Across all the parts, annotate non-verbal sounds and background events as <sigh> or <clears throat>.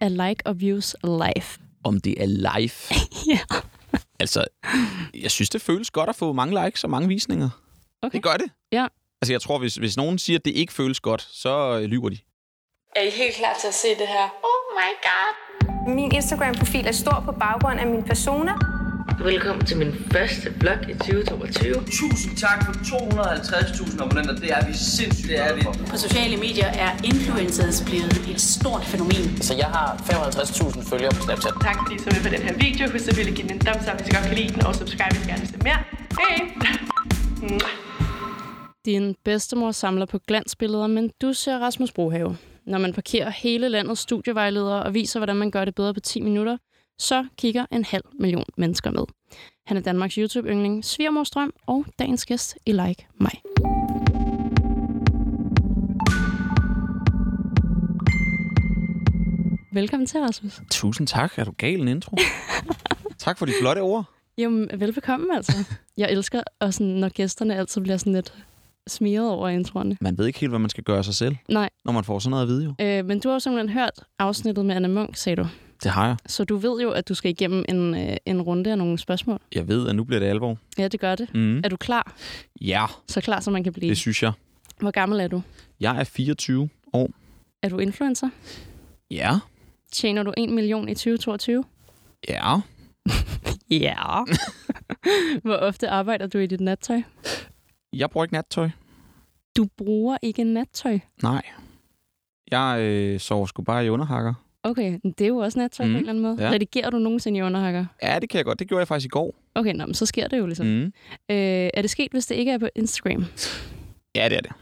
er like og views live? Om det er live. <laughs> ja. Altså, jeg synes, det føles godt at få mange likes og mange visninger. Okay. Det gør det. Ja. Altså, jeg tror, hvis, hvis nogen siger, at det ikke føles godt, så øh, lyver de. Er I helt klar til at se det her? Oh my god. Min Instagram-profil er stor på baggrund af min persona. Velkommen til min første vlog i 2022. Tusind tak for 250.000 abonnenter. Det er vi sindssygt det er vi. På sociale medier er influencers blevet et stort fænomen. Så jeg har 55.000 følgere på Snapchat. Tak fordi I så med på den her video. Husk selvfølgelig at give den en thumbs up, hvis I godt kan lide den, og subscribe, hvis I gerne vil se mere. Hej! <laughs> Din bedstemor samler på glansbilleder, men du ser Rasmus Brohave. Når man parkerer hele landets studievejledere og viser, hvordan man gør det bedre på 10 minutter, så kigger en halv million mennesker med. Han er Danmarks YouTube-yndling, Svigermor Strøm og dagens gæst i Like mig. Velkommen til, Rasmus. Tusind tak. Er du gal en intro? <laughs> tak for de flotte ord. Jamen, velbekomme altså. Jeg elsker, og sådan, når gæsterne altid bliver sådan lidt smiret over introerne. Man ved ikke helt, hvad man skal gøre sig selv, Nej, når man får sådan noget at vide jo. øh, men du har jo simpelthen hørt afsnittet med Anna Munk, sagde du. Det har jeg. Så du ved jo, at du skal igennem en, øh, en runde af nogle spørgsmål. Jeg ved, at nu bliver det alvor. Ja, det gør det. Mm. Er du klar? Ja, Så klar, som man kan blive. det synes jeg. Hvor gammel er du? Jeg er 24 år. Er du influencer? Ja. Tjener du 1 million i 2022? Ja. <laughs> Ja. <laughs> Hvor ofte arbejder du i dit nattøj? Jeg bruger ikke nattøj. Du bruger ikke nattøj. Nej. Jeg øh, sover sgu bare i underhakker. Okay, men det er jo også nattøj mm. på Mm, en eller anden måde. ja. Redigerer du nogensinde i underhakker? Ja, det kan jeg godt. Det gjorde jeg faktisk i går. Okay, nå, men så sker det jo ligesom. Mm. Mm. Øh, er det sket, hvis det ikke er på Instagram? Ja, det er det.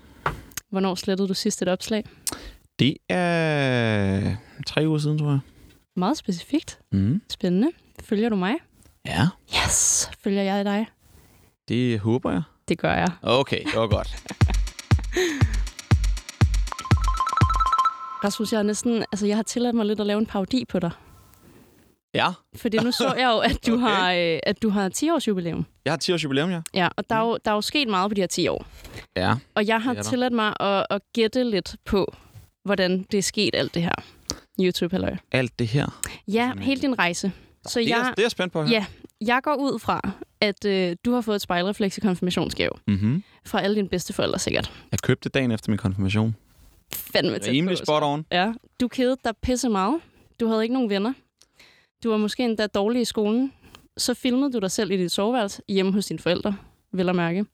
Hvornår slettede du sidst et opslag? Det er tre uger siden, tror jeg. Meget specifikt. Mm. Spændende. Følger du mig? Ja, Yes. Følger jeg dig? det håber jeg. Det gør jeg. Okay, det var godt. <laughs> Rasmus, jeg næsten, altså jeg har tilladt mig lidt at lave en parodi på dig. Ja, Fordi nu så jeg jo, at du <laughs> Okay. har, øh, at du har 10 års jubilæum. jeg har 10 års jubilæum, ja. Ja, og der er, jo, der er jo sket meget på de her 10 år. Ja, Og jeg har tilladt mig at, at gætte lidt på, hvordan det er sket alt det her. YouTube, halløj. alt det her. Ja, helt din rejse. Så det, er, jeg, det er jeg spændt på høre. ja, jeg går ud fra, at øh, du har fået et spejlrefleks i konfirmationsgave. Mm-hmm. Fra alle dine bedsteforældre sikkert. Jeg købte dagen efter min konfirmation. Fandme tæt Rimelig på, spot on. Ja, du kedede dig pisse meget. Du havde ikke nogen venner. Du var måske endda dårlig i skolen. Så filmede du dig selv i dit soveværelse hjemme hos dine forældre, vel at mærke.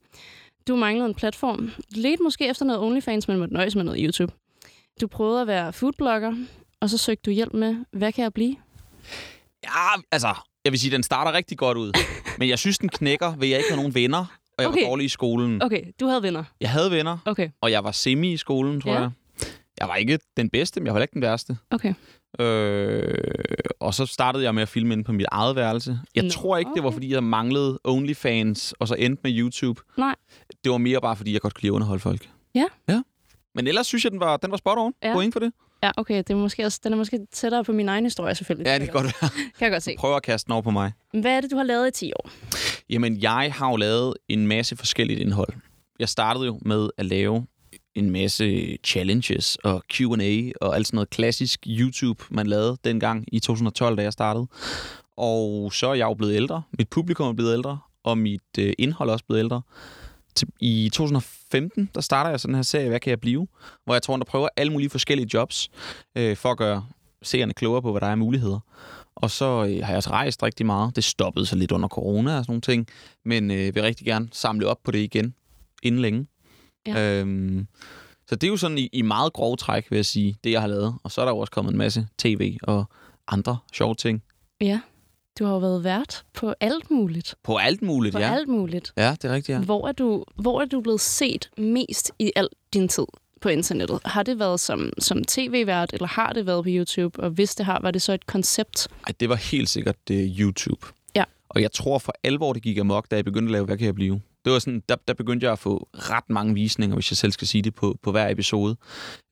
Du manglede en platform. Lidt måske efter noget OnlyFans, men måtte nøjes med noget YouTube. Du prøvede at være foodblogger, og så søgte du hjælp med, hvad kan jeg blive? Ja, altså, jeg vil sige, den starter rigtig godt ud. <laughs> Men jeg synes, den knækker ved, at jeg ikke havde nogen venner, og jeg Okay. var dårlig i skolen. Okay, du havde venner. Jeg havde venner, Okay, og jeg var semi i skolen, tror Ja. jeg. Jeg var ikke den bedste, men jeg var ikke den værste. okay. Øh, og så startede jeg med at filme inde på mit eget værelse. Jeg Nå, tror ikke, det var, okay. fordi jeg manglede OnlyFans, og så endte med YouTube. Nej. Det var mere bare, fordi jeg godt kunne lide at underholde folk. Ja. Ja. Men ellers synes jeg, den var, den var spot on. Ja. Point for det. Ja, okay, det er måske også, den er måske tættere på min egen historie, selvfølgelig. Ja, det kan godt være. <laughs> Kan jeg godt se. Prøv at kaste den over på mig. Hvad er det, du har lavet i 10 år? Jamen, jeg har jo lavet en masse forskelligt indhold. Jeg startede jo med at lave en masse challenges og Q&A og alt sådan noget klassisk YouTube, man lavede dengang i 2012, da jeg startede. Og så er jeg jo blevet ældre. Mit publikum er blevet ældre, og mit øh, indhold er også blevet ældre. I 2015, der starter jeg sådan her serie, Hvad kan jeg blive? Hvor jeg tror, der prøver alle mulige forskellige jobs øh, for at gøre seerne klogere på, hvad der er muligheder. Og så øh, har jeg også rejst rigtig meget. Det stoppede så lidt under corona og sådan nogle ting. Men øh, vil rigtig gerne samle op på det igen inden længe. Ja. Øhm, så det er jo sådan i, i meget grove træk, vil jeg sige, det jeg har lavet. Og så er der jo også kommet en masse tv og andre sjove ting. Ja, du har jo været vært på alt muligt. På alt muligt, På ja. alt muligt. Ja, det er rigtigt, ja. Hvor, er du, hvor er du blevet set mest i al din tid på internettet? Har det været som, som tv-vært, eller har det været på YouTube? Og hvis det har, var det så et koncept? Ej, det var helt sikkert uh, YouTube. Ja. Og jeg tror for alvor, det gik amok, da jeg begyndte at lave, hvad kan jeg blive? Det var sådan, der, der begyndte jeg at få ret mange visninger, hvis jeg selv skal sige det, på, på hver episode.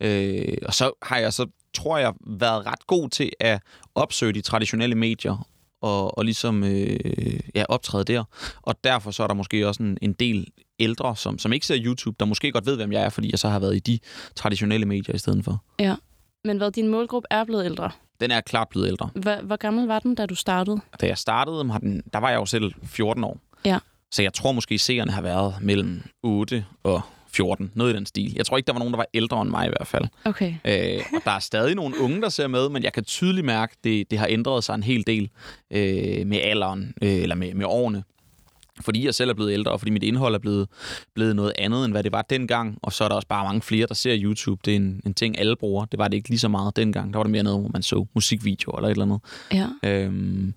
Øh, og så har jeg så, tror jeg, været ret god til at opsøge de traditionelle medier og, og ligesom øh, ja, optræde der. Og derfor så er der måske også en, en del ældre, som, som ikke ser YouTube, der måske godt ved, hvem jeg er, fordi jeg så har været i de traditionelle medier i stedet for. Ja. Men hvad din målgruppe er blevet ældre? den er klart blevet ældre. Hvor, hvor gammel var den, da du startede? Da jeg startede, har den, der var jeg jo selv 14 år. Ja. Så jeg tror måske, seerne har været mellem 8 og 14. Noget i den stil. Jeg tror ikke, der var nogen, der var ældre end mig i hvert fald. Okay. Øh, og der er stadig nogle unge, der ser med, men jeg kan tydeligt mærke, at det, det har ændret sig en hel del øh, med alderen, øh, eller med, med årene. Fordi jeg selv er blevet ældre, og fordi mit indhold er blevet, blevet noget andet, end hvad det var dengang. Og så er der også bare mange flere, der ser YouTube. Det er en, en ting, alle bruger. Det var det ikke lige så meget dengang. Der var det mere noget, hvor man så musikvideoer eller et eller andet. Ja. Øhm,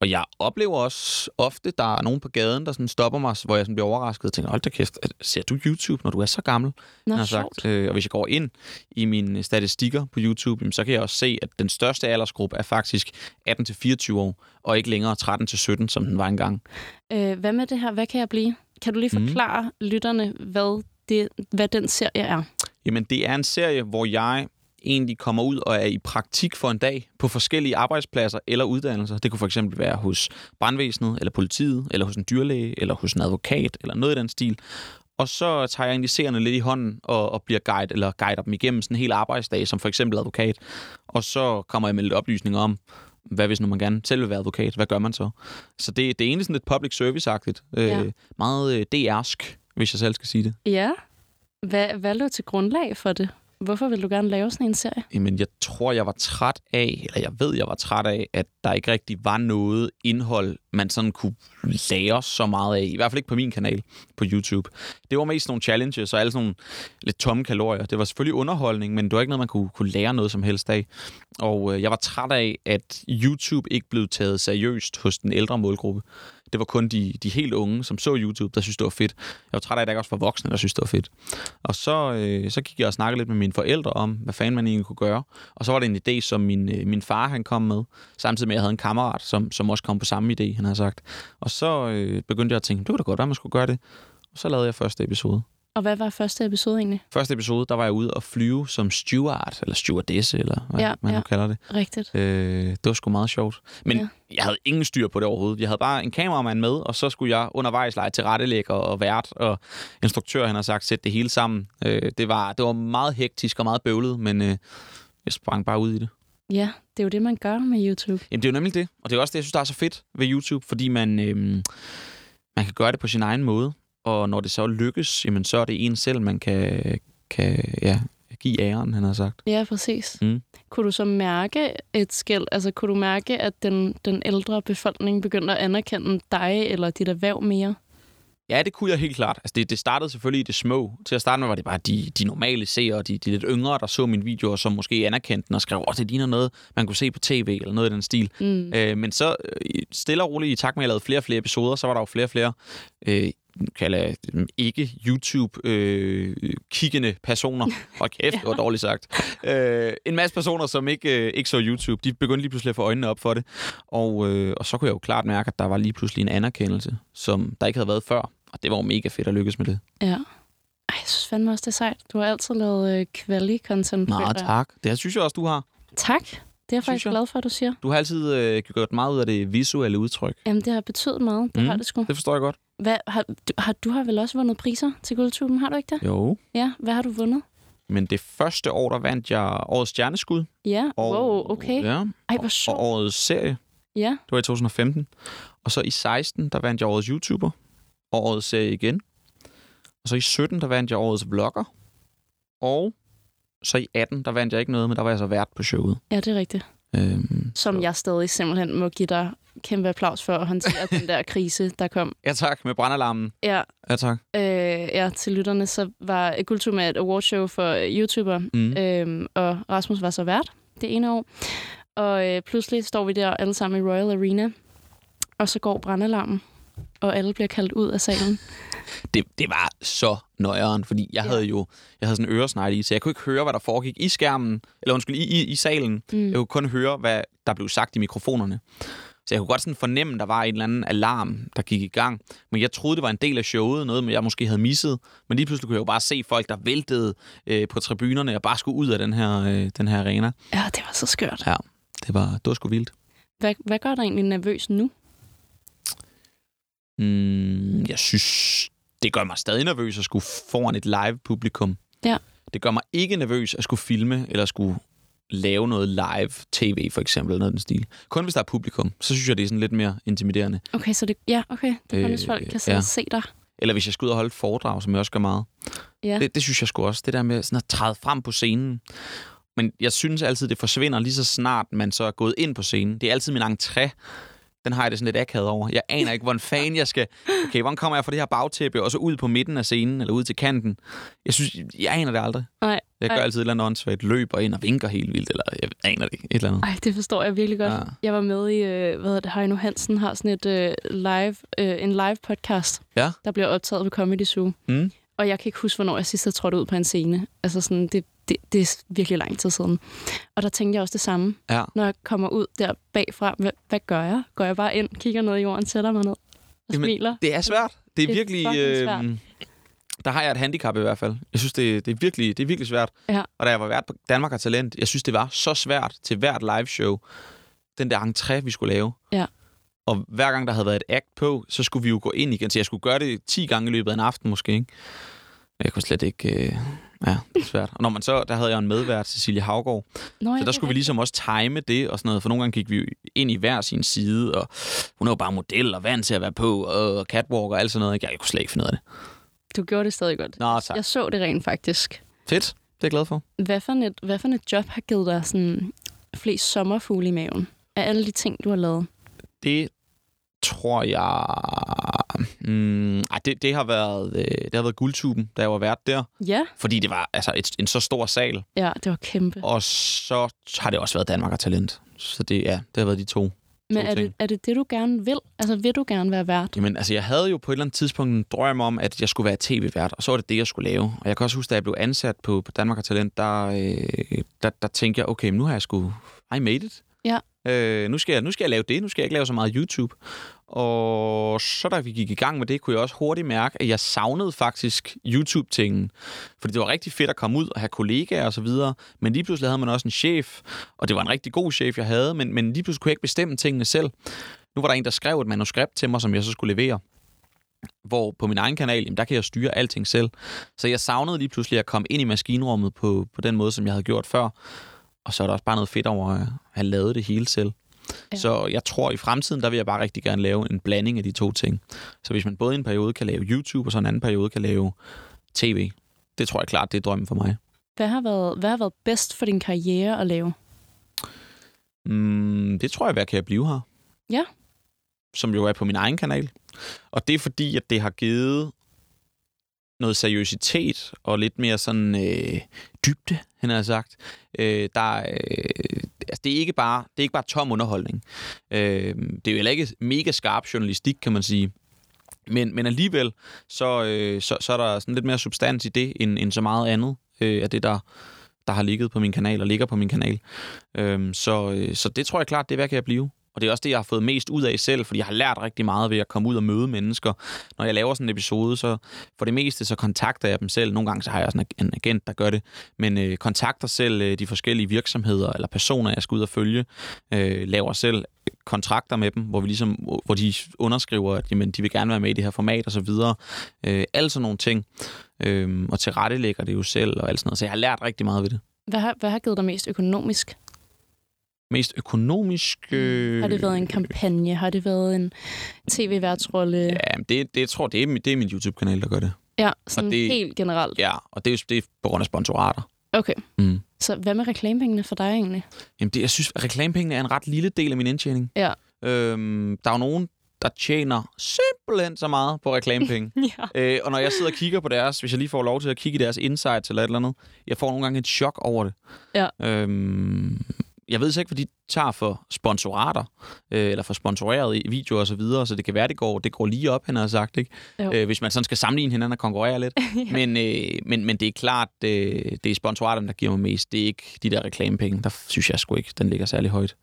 og jeg oplever også ofte, der er nogen på gaden, der sådan stopper mig, hvor jeg sådan bliver overrasket og tænker, hold da kæft, ser du YouTube, når du er så gammel? Nå, har sagt, øh, og hvis jeg går ind i mine statistikker på YouTube, jamen, så kan jeg også se, at den største aldersgruppe er faktisk 18-24 år, og ikke længere 13-17, som den var engang. Øh, hvad med det her? Hvad kan jeg blive? Kan du lige Mm. forklare mm. lytterne, hvad, det, hvad den serie er? Jamen, det er en serie, hvor jeg egentlig kommer ud og er i praktik for en dag på forskellige arbejdspladser eller uddannelser. Det kunne for eksempel være hos brandvæsenet, eller politiet, eller hos en dyrlæge, eller hos en advokat, eller noget i den stil. Og så tager jeg egentlig seerne lidt i hånden og, og bliver guide, eller guider dem igennem sådan en hel arbejdsdag, som for eksempel advokat. Og så kommer jeg med lidt oplysninger om, hvad hvis nu man gerne selv vil være advokat? Hvad gør man så? Så det, det er egentlig sådan lidt public service-agtigt. Ja. Øh, meget øh, DR'sk, hvis jeg selv skal sige det. Ja. Hvad, hvad lå til grundlag for det? Hvorfor vil du gerne lave sådan en serie? Jamen, jeg tror, jeg var træt af, eller jeg ved, jeg var træt af, at der ikke rigtig var noget indhold, man sådan kunne lære så meget af. I hvert fald ikke på min kanal på YouTube. Det var mest nogle challenges og alle sådan nogle lidt tomme kalorier. Det var selvfølgelig underholdning, men det var ikke noget, man kunne, kunne lære noget som helst af. Og øh, jeg var træt af, at YouTube ikke blev taget seriøst hos den ældre målgruppe. Det var kun de, de helt unge, som så YouTube, der synes, det var fedt. Jeg var træt af, at der ikke også var voksne, der synes, det var fedt. Og så, øh, så gik jeg og snakkede lidt med mine forældre om, hvad fanden man egentlig kunne gøre. Og så var det en idé, som min, øh, min far han kom med, samtidig med, at jeg havde en kammerat, som, som også kom på samme idé, han har sagt. Og så øh, begyndte jeg at tænke, det kunne da godt være, man skulle gøre det. Og så lavede jeg første episode. Og hvad var første episode egentlig? Første episode, der var jeg ude og flyve som steward, eller stewardesse, eller hvad Ja, man ja. nu kalder det. Rigtigt. Øh, det var sgu meget sjovt. Men Ja. jeg havde ingen styr på det overhovedet. Jeg havde bare en kameramand med, og så skulle jeg undervejs lege til rettelægger og vært, og instruktør, han har sagt, sætte det hele sammen. Øh, det, var, det var meget hektisk og meget bøvlet, men øh, jeg sprang bare ud i det. Ja, det er jo det, man gør med YouTube. Jamen, det er jo nemlig det. Og det er også det, jeg synes, der er så fedt ved YouTube, fordi man, øhm, man kan gøre det på sin egen måde. Og når det så lykkes, jamen, så er det en selv, man kan, kan ja, give æren, han har sagt. Ja, præcis. Mm. Kunne du så mærke et skæld? Altså, kunne du mærke, at den, den ældre befolkning begyndte at anerkende dig eller dit erhverv mere? Ja, det kunne jeg helt klart. Altså, det, det startede selvfølgelig i det små. Til at starte med var det bare de, de normale seere, de, de lidt yngre, der så mine videoer, som måske anerkendte den og skrev, at det ligner noget, man kunne se på tv, eller noget i den stil. Mm. Øh, men så øh, stille og roligt, i takt med, at jeg lavede flere og flere episoder, så var der jo flere og flere øh, dem ikke YouTube-kiggende personer. <laughs> Hold kæft, det var dårligt sagt. Øh, en masse personer, som ikke, øh, ikke så YouTube, de begyndte lige pludselig at få øjnene op for det. Og, øh, og så kunne jeg jo klart mærke, at der var lige pludselig en anerkendelse, som der ikke havde været før. Og det var jo mega fedt at lykkes med det. Ja. Ej, jeg synes fandme også, det er sejt. Du har altid lavet øh, kvali-content. Jeg. tak. Det synes jeg også, du har. Tak. Det er jeg faktisk jeg. glad for, at du siger. Du har altid øh, gjort meget ud af det visuelle udtryk. Jamen, det har betydet meget. Det Mm. har det sgu. Det forstår jeg godt. Hvad, har, du, har, du har vel også vundet priser til Guldtuben, har du ikke det? Jo. Ja, hvad har du vundet? Men det første år, der vandt jeg årets stjerneskud. Ja, Og, wow, okay. Ja, Ej, hvor og sjovt. årets serie. Ja, Det var i 2015. Og så i 16, der vandt jeg årets YouTuber. Og årets serie igen. Og så i 17, der vandt jeg årets vlogger. Og så i 18, der vandt jeg ikke noget, men der var jeg så vært på showet. ja, det er rigtigt. Øhm, Som så- jeg stadig simpelthen må give dig kæmpe applaus for at håndtere <laughs> den der krise, der kom. Ja tak, med brandalarmen. Ja, Ja tak. øh, ja, til lytterne, så var Guldtuben et awardshow for YouTuber, Mm. øhm, og Rasmus var så vært det ene år. Og øh, pludselig står vi der alle sammen i Royal Arena, og så går brandalarmen, og alle bliver kaldt ud af salen. <laughs> Det, det var så nøjeren, fordi jeg Ja. havde jo jeg havde sådan en øresnegle i, så jeg kunne ikke høre, hvad der foregik i skærmen, eller undskyld, i, i, i salen. Mm. Jeg kunne kun høre, hvad der blev sagt i mikrofonerne. Så jeg kunne godt sådan fornemme, at der var en eller anden alarm, der gik i gang. Men jeg troede, det var en del af showet, noget jeg måske havde misset. Men lige pludselig kunne jeg jo bare se folk, der væltede øh, på tribunerne og bare skulle ud af den her, øh, den her arena. Ja, det var så skørt. Ja, det var, det var sgu vildt. Hvad, hvad gør dig egentlig nervøs nu? Mm, jeg synes, det gør mig stadig nervøs at skulle foran et live publikum. Ja. Det gør mig ikke nervøs at skulle filme eller skulle lave noget live tv, for eksempel, eller noget den stil. Kun hvis der er publikum, så synes jeg, det er sådan lidt mere intimiderende. Okay, så det, ja, okay. Det er kun, Øh, hvis folk kan sidde ja. og se dig. Eller hvis jeg skal ud og holde et foredrag, som jeg også gør meget. Ja. Det, det synes jeg sgu også. Det der med sådan at træde frem på scenen. Men jeg synes altid, det forsvinder lige så snart, man så er gået ind på scenen. Det er altid min entré. Den har jeg det sådan lidt akavet over. Jeg aner ikke, hvordan fanden jeg skal... Okay, hvordan kommer jeg fra det her bagtæppe, og så ud på midten af scenen, eller ud til kanten? Jeg synes, jeg aner det aldrig. Nej, Jeg gør Ej. altid et eller andet åndssvagt løb og ind og vinker helt vildt, eller jeg aner det ikke. Et eller andet. Ej, det forstår jeg virkelig godt. Ja. Jeg var med i, øh, hvad hedder det, Heino Hansen har sådan et øh, live, øh, en live podcast, Ja. der bliver optaget ved Comedy Zoo. Mm. Og jeg kan ikke huske, hvornår jeg sidst har trådt ud på en scene. Altså sådan, det, det, det er virkelig lang tid siden. Og der tænkte jeg også det samme. Ja. Når jeg kommer ud der bagfra, hvad, hvad gør jeg? Går jeg bare ind, kigger ned i jorden, sætter mig ned og Jamen, smiler? Det er svært. Det er, Det er virkelig... svært. Øh, der har jeg et handicap i hvert fald. Jeg synes, det, det, er, virkelig, det er virkelig svært. Ja. Og da jeg var vært på Danmark har Talent, jeg synes, det var så svært til hvert live show. Den der entré, vi skulle lave. Ja. Og hver gang, der havde været et act på, så skulle vi jo gå ind igen. Så jeg skulle gøre det 10 gange i løbet af en aften måske. Ikke? Jeg kunne slet ikke... Øh, ja, det er svært. Og når man så... Der havde jeg en medvært, Cecilie Havgård. Nå, Så der skulle vi ligesom også time det og sådan noget, for nogle gange gik vi jo ind i hver sin side, og hun er jo bare model og vant til at være på, og catwalk og alt sådan noget. ikke? Jeg kunne slet ikke finde ud af det. Du gjorde det stadig godt. Nå, tak. Jeg så det rent faktisk. Fedt. Det er jeg glad for. Hvad for, et, hvad for et job har givet dig sådan flest sommerfugle i maven? Af alle de ting, du har lavet? Det tror jeg... Mm, ej, det, det, har været, øh, det har været guldtuben, da jeg var vært der. Ja. Fordi det var altså et, en så stor sal. Ja, det var kæmpe. Og så har det også været Danmark og Talent. Så det, ja, det har været de to. Men er det, er det det, du gerne vil? Altså, vil du gerne være vært? Jamen, altså, jeg havde jo på et eller andet tidspunkt en drøm om, at jeg skulle være tv-vært, og så var det det, jeg skulle lave. Og jeg kan også huske, da jeg blev ansat på, på Danmark og Talent, der, øh, der, der tænkte jeg, okay, nu har jeg sgu... I made it. Ja. Øh, nu, skal jeg, nu skal jeg lave det. Nu skal jeg ikke lave så meget YouTube. Og så da vi gik i gang med det, kunne jeg også hurtigt mærke, at jeg savnede faktisk YouTube-tingen. Fordi det var rigtig fedt at komme ud og have kollegaer og så videre. Men lige pludselig havde man også en chef, og det var en rigtig god chef, jeg havde. Men, men lige pludselig kunne jeg ikke bestemme tingene selv. Nu var der en, der skrev et manuskript til mig, som jeg så skulle levere. Hvor på min egen kanal, jamen, der kan jeg styre alting selv. Så jeg savnede lige pludselig at komme ind i maskinrummet på, på den måde, som jeg havde gjort før. Og så er der også bare noget fedt over at have lavet det hele selv. Ja. Så jeg tror, i fremtiden, der vil jeg bare rigtig gerne lave en blanding af de to ting. Så hvis man både i en periode kan lave YouTube, og så en anden periode kan lave tv, det tror jeg klart, det er drømmen for mig. Hvad har været, hvad har været bedst for din karriere at lave? Mm, det tror jeg, hvad kan jeg blive her? Ja. Som jo er på min egen kanal. Og det er fordi, at det har givet noget seriøsitet og lidt mere sådan øh, dybde, han har sagt. Øh, der, er, øh, altså, det, er ikke bare, det er ikke bare tom underholdning. Øh, det er jo heller ikke mega skarp journalistik, kan man sige. Men, men alligevel, så, øh, så, så er der sådan lidt mere substans i det, end, end så meget andet øh, af det, der, der har ligget på min kanal og ligger på min kanal. Øhm, så, øh, så det tror jeg klart, det er, hvad kan jeg blive. Og det er også det, jeg har fået mest ud af selv, fordi jeg har lært rigtig meget ved at komme ud og møde mennesker. Når jeg laver sådan en episode, så for det meste, så kontakter jeg dem selv. Nogle gange så har jeg sådan en agent, der gør det. Men øh, kontakter selv øh, de forskellige virksomheder eller personer, jeg skal ud og følge. Øh, laver selv kontrakter med dem, hvor vi ligesom, hvor de underskriver, at jamen, de vil gerne være med i det her format og så videre. Øh, alle sådan nogle ting. Øh, og tilrettelægger det jo selv og alt sådan noget. Så jeg har lært rigtig meget ved det. Hvad har, hvad har givet dig mest økonomisk? Mest økonomisk... Øh... Har det været en kampagne? Har det været en tv-værtsrolle? Ja, det, det, jeg tror, det er, det er min YouTube-kanal, der gør det. ja sådan og det... helt generelt. Ja, og det er jo det er på grund af sponsorater. Okay. Mm. Så hvad med reklamepengene for dig egentlig? Jamen, det, jeg synes, at reklamepengene er en ret lille del af min indtjening. Ja. Øhm, der er jo nogen, der tjener simpelthen så meget på reklamepenge. <laughs> Ja. øh, og når jeg sidder og kigger på deres, hvis jeg lige får lov til at kigge i deres insights eller et eller andet, jeg får nogle gange et chok over det. Ja. Øhm, jeg ved så ikke, hvad de tager for sponsorater, øh, eller for sponsoreret i videoer og så videre, så det kan være, det går, det går lige op, han har sagt, ikke? Jo. Øh, hvis man sådan skal sammenligne hinanden og konkurrere lidt. <laughs> ja. Men, øh, men, men det er klart, øh, det er sponsoraterne, der giver mig mest. Det er ikke de der reklamepenge. Der synes jeg sgu ikke, den ligger særlig højt.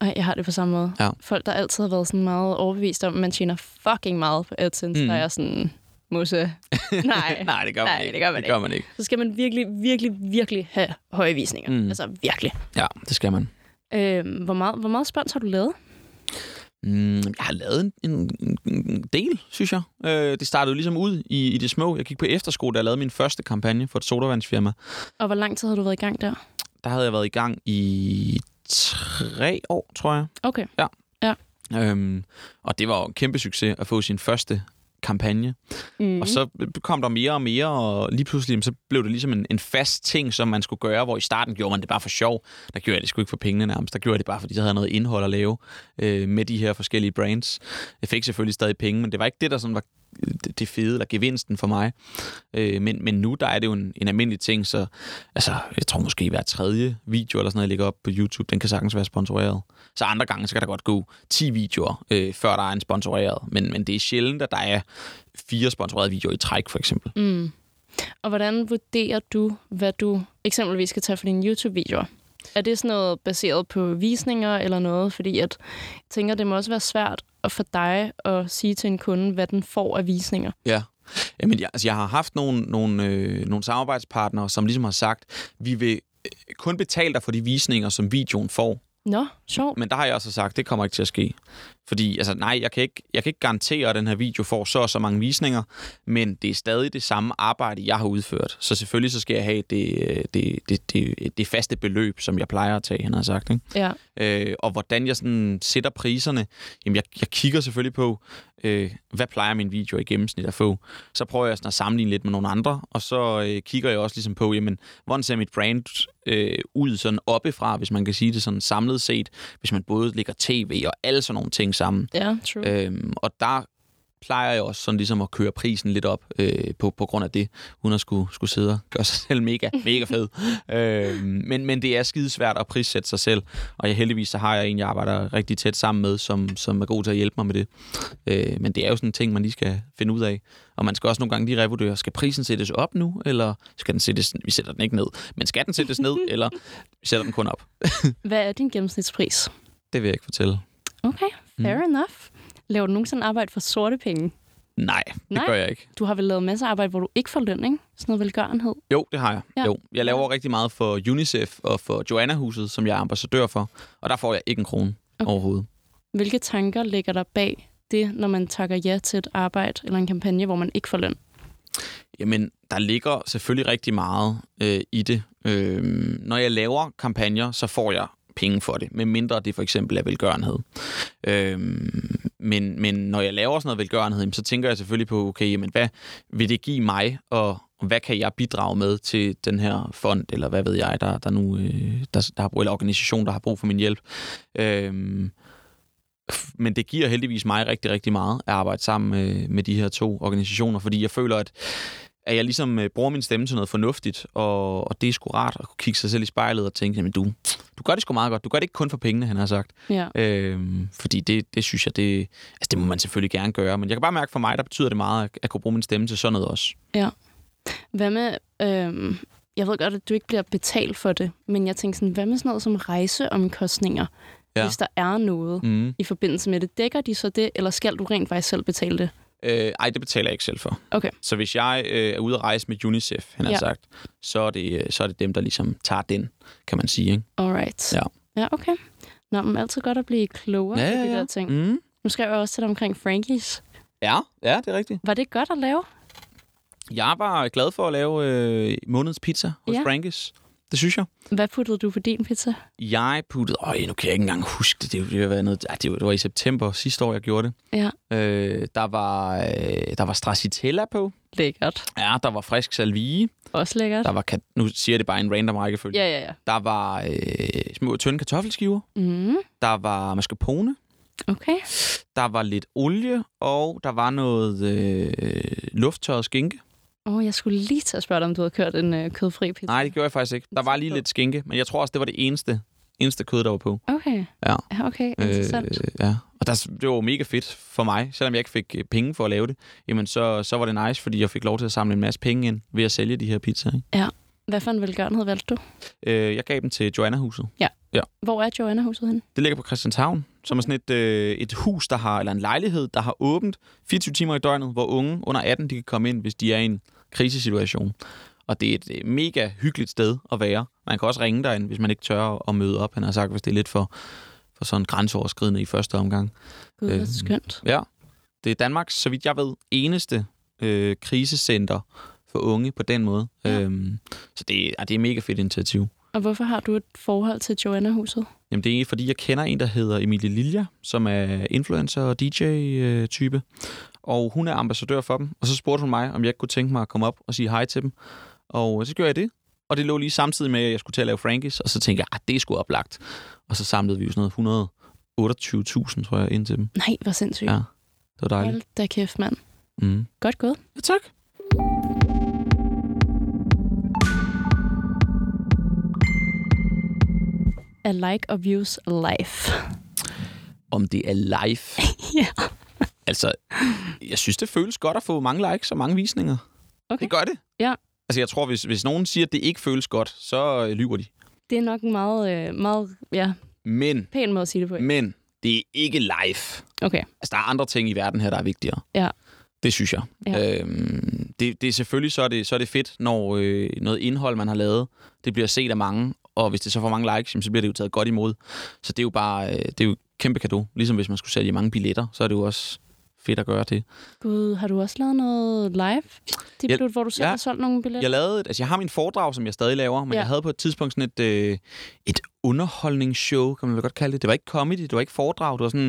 Ej, jeg har det på samme måde. Ja. Folk, der altid har været sådan meget overbevist om, at man tjener fucking meget på AdSense, mm. der er sådan, musse, <laughs> nej. Nej, det gør man Nej, ikke. det gør man det gør man ikke. Så skal man virkelig, virkelig, virkelig have høje visninger. Mm. Altså virkelig. Ja, det skal man. Øh, hvor, meget, hvor meget spons har du lavet? Mm, jeg har lavet en, en, en- del, synes jeg. Øh, det startede jo ligesom ud i, i det små. Jeg gik på efterskole, da jeg lavede min første kampagne for et sodavandsfirma. Og hvor lang tid har du været i gang der? der havde jeg været i gang i tre år, tror jeg. Okay. Øhm, og det var jo en kæmpe succes at få sin første kampagne. Mm. Og så kom der mere og mere, og lige pludselig så blev det ligesom en, en fast ting, som man skulle gøre, hvor i starten gjorde man det bare for sjov. Der gjorde jeg det sgu ikke for pengene nærmest. Der gjorde jeg det bare, fordi der havde noget indhold at lave øh, med de her forskellige brands. Jeg fik selvfølgelig stadig penge, men det var ikke det, der sådan var det- fede, eller gevinsten for mig. Øh, men, men nu, der er det jo en, en almindelig ting, så altså, jeg tror måske hver tredje video eller sådan noget, jeg lægger op på YouTube, den kan sagtens være sponsoreret. Så andre gange, så kan der godt gå 10 videoer, øh, før der er en sponsoreret. Men, men det er sjældent, at der er fire sponsorerede videoer i træk, for eksempel. Mm. Og hvordan vurderer du, hvad du eksempelvis skal tage for dine YouTube-videoer? Er det sådan noget baseret på visninger eller noget? Fordi at, jeg tænker, det må også være svært at for dig at sige til en kunde, hvad den får af visninger. Ja. Jamen, jeg, altså, jeg har haft nogle, nogle, øh, nogle samarbejdspartnere, som ligesom har sagt, vi vil øh, kun betale dig for de visninger, som videoen får. Nå, sjovt. Men der har jeg også sagt, det kommer ikke til at ske. Fordi, altså nej, jeg kan, ikke, jeg kan ikke garantere, at den her video får så og så mange visninger, men det er stadig det samme arbejde, jeg har udført. Så selvfølgelig så skal jeg have det, det, det, det, det faste beløb, som jeg plejer at tage, han har sagt. Ikke? Ja. Øh, og hvordan jeg sådan sætter priserne, jamen jeg, jeg kigger selvfølgelig på, øh, hvad plejer min video i gennemsnit at få. Så prøver jeg sådan at sammenligne lidt med nogle andre, og så øh, kigger jeg også ligesom på, jamen, hvordan ser mit brand øh, ud sådan oppefra, hvis man kan sige det sådan samlet set, hvis man både lægger tv og alle sådan nogle ting sammen. Ja, true. Øhm, og der plejer jeg også sådan ligesom at køre prisen lidt op øh, på, på grund af det, uden at skulle, skulle sidde og gøre sig selv mega, <laughs> mega fed. øhm, men, men det er skidesvært at prissætte sig selv, og jeg, heldigvis så har jeg en, jeg arbejder rigtig tæt sammen med, som, som er god til at hjælpe mig med det. Øh, men det er jo sådan en ting, man lige skal finde ud af. Og man skal også nogle gange lige revurdere, skal prisen sættes op nu, eller skal den sættes, vi sætter den ikke ned, men skal den sættes ned, <laughs> eller vi sætter den kun op? Hvad er din gennemsnitspris? Det vil jeg ikke fortælle. Okay, fair mm. enough. Laver du nogensinde arbejde for sorte penge? Nej, det Nej. gør jeg ikke. Du har vel lavet masser af arbejde, hvor du ikke får løn, ikke? Sådan noget velgørenhed. Jo, det har jeg. Ja. Ja. Jo. Jeg laver rigtig meget for UNICEF og for Joanna-huset, som jeg er ambassadør for. Og der får jeg ikke en krone okay. overhovedet. Hvilke tanker ligger der bag det, når man takker ja til et arbejde eller en kampagne, hvor man ikke får løn? Jamen, der ligger selvfølgelig rigtig meget øh, i det. Øh, når jeg laver kampagner, så får jeg penge for det, med mindre det for eksempel er velgørenhed. Øhm, men, men når jeg laver sådan noget velgørenhed, så tænker jeg selvfølgelig på, okay, jamen, hvad vil det give mig, og hvad kan jeg bidrage med til den her fond, eller hvad ved jeg, der, der nu øh, der, der har brug, eller organisation, der har brug for min hjælp. Øhm, men det giver heldigvis mig rigtig, rigtig meget at arbejde sammen med, med de her to organisationer, fordi jeg føler, at, at jeg ligesom øh, bruger min stemme til noget fornuftigt, og, og det er sgu rart at kunne kigge sig selv i spejlet og tænke, jamen du, du gør det sgu meget godt. Du gør det ikke kun for pengene, han har sagt. Ja. Øhm, fordi det, det synes jeg, det, altså det må man selvfølgelig gerne gøre, men jeg kan bare mærke for mig, der betyder det meget at, at kunne bruge min stemme til sådan noget også. Hvad med... Øhm, jeg ved godt, at du ikke bliver betalt for det, men jeg tænker sådan, hvad med sådan noget som rejseomkostninger? Ja. Ja. Hvis der er noget Mm. i forbindelse med det, dækker de så det, eller skal du rent faktisk selv betale det? Øh, ej, det betaler jeg ikke selv for. Okay. Så hvis jeg øh, er ude at rejse med UNICEF, han har Ja. sagt, så er, det, øh, så er det dem, der ligesom tager den, kan man sige. Ikke? Alright. Ja. Ja, okay. Nå, men altid godt at blive klogere Ja, på ja, de ja. der ting. Mm. Nu skal jeg også til dig omkring Frankies. Ja, ja, det er rigtigt. Var det godt at lave? Jeg var glad for at lave øh, månedens pizza hos Ja. ja. Det synes jeg. Hvad puttede du på din pizza? Jeg puttede... Øj, nu kan jeg ikke engang huske det. Det, det, været noget, ja, det, var, det var i september sidste år, jeg gjorde det. Ja. Øh, der var, øh, der var stracciatella på. Lækkert. Ja, der var frisk salvie. Også lækkert. Der var, nu siger jeg det bare en random rækkefølge. Ja, ja, ja. Der var øh, små tynde kartoffelskiver. Mm, Der var mascarpone. okay. Der var lidt olie. Og der var noget øh, lufttørret skinke. Åh, oh, jeg skulle lige til at spørge dig, om du havde kørt en øh, kødfri pizza. Nej, det gjorde jeg faktisk ikke. Der var lige lidt skinke. Men jeg tror også, det var det eneste, eneste kød, der var på. Okay. Ja. Ja, okay. Interessant. Øh, ja. Og der, det var mega fedt for mig, selvom jeg ikke fik øh, penge for at lave det. Jamen, så, så var det nice, fordi jeg fik lov til at samle en masse penge ind ved at sælge de her pizzaer. Ikke? Hvad for en velgørenhed valgte du? Øh, jeg gav dem til Joanna-huset. Hvor er Joanna-huset henne? Det ligger på Christianshavn, som er sådan et, øh, et hus, der har, eller en lejlighed, der har åbent 24 timer i døgnet, hvor unge under 18 de kan komme ind, hvis de er i en krisesituation. Og det er et øh, mega hyggeligt sted at være. Man kan også ringe derind, hvis man ikke tør at møde op. Han har sagt, hvis det er lidt for, for sådan grænseoverskridende i første omgang. Gud, hvor Øh, skønt. Ja. Det er Danmarks, så vidt jeg ved, eneste øh, krisecenter for unge på den måde. Ja. Ja. Øhm, så det, er- det er et mega fedt initiativ. Og hvorfor har du et forhold til Joanna-huset? Jamen, det er fordi, jeg kender en, der hedder Emilie Lilja, som er influencer og DJ-type. Og hun er ambassadør for dem. Og så spurgte hun mig, om jeg ikke kunne tænke mig at komme op og sige hej til dem. Og så gjorde jeg det. Og det lå lige samtidig med, at jeg skulle til at lave Frankies. Og så tænkte jeg, at det er sgu oplagt. Og så samlede vi jo sådan noget 128.000, tror jeg, ind til dem. Nej, hvor sindssygt. Ja, det var dejligt. Hold da kæft, mand. Mm. Godt gået. Ja, tak. A like og views life. Om det er live. <laughs> ja. Altså, jeg synes, det føles godt at få mange likes og mange visninger. Okay. Det gør det. Ja. Altså, jeg tror, hvis, hvis nogen siger, at det ikke føles godt, så øh, lyver de. Det er nok en meget, øh, meget ja, Men, pæn måde at sige det på. ikke? men, det er ikke live. Okay. Altså, der er andre ting i verden her, der er vigtigere. Ja. Det synes jeg. Ja. Øhm, det, det er selvfølgelig så er det, så er det fedt, når øh, noget indhold, man har lavet, det bliver set af mange, og hvis det så får mange likes, jamen, så bliver det jo taget godt imod. Så det er jo bare, øh, det er jo et kæmpe kado. Ligesom hvis man skulle sælge mange billetter, så er det jo også fedt at gøre det. Gud, har du også lavet noget live? Det Jeg- blev, hvor du selv ja. har solgt nogle billetter? Jeg lavede, altså jeg har min foredrag, som jeg stadig laver, men ja. jeg havde på et tidspunkt sådan et, øh, et underholdningsshow, kan man vel godt kalde det. Det var ikke comedy, det var ikke foredrag, det var sådan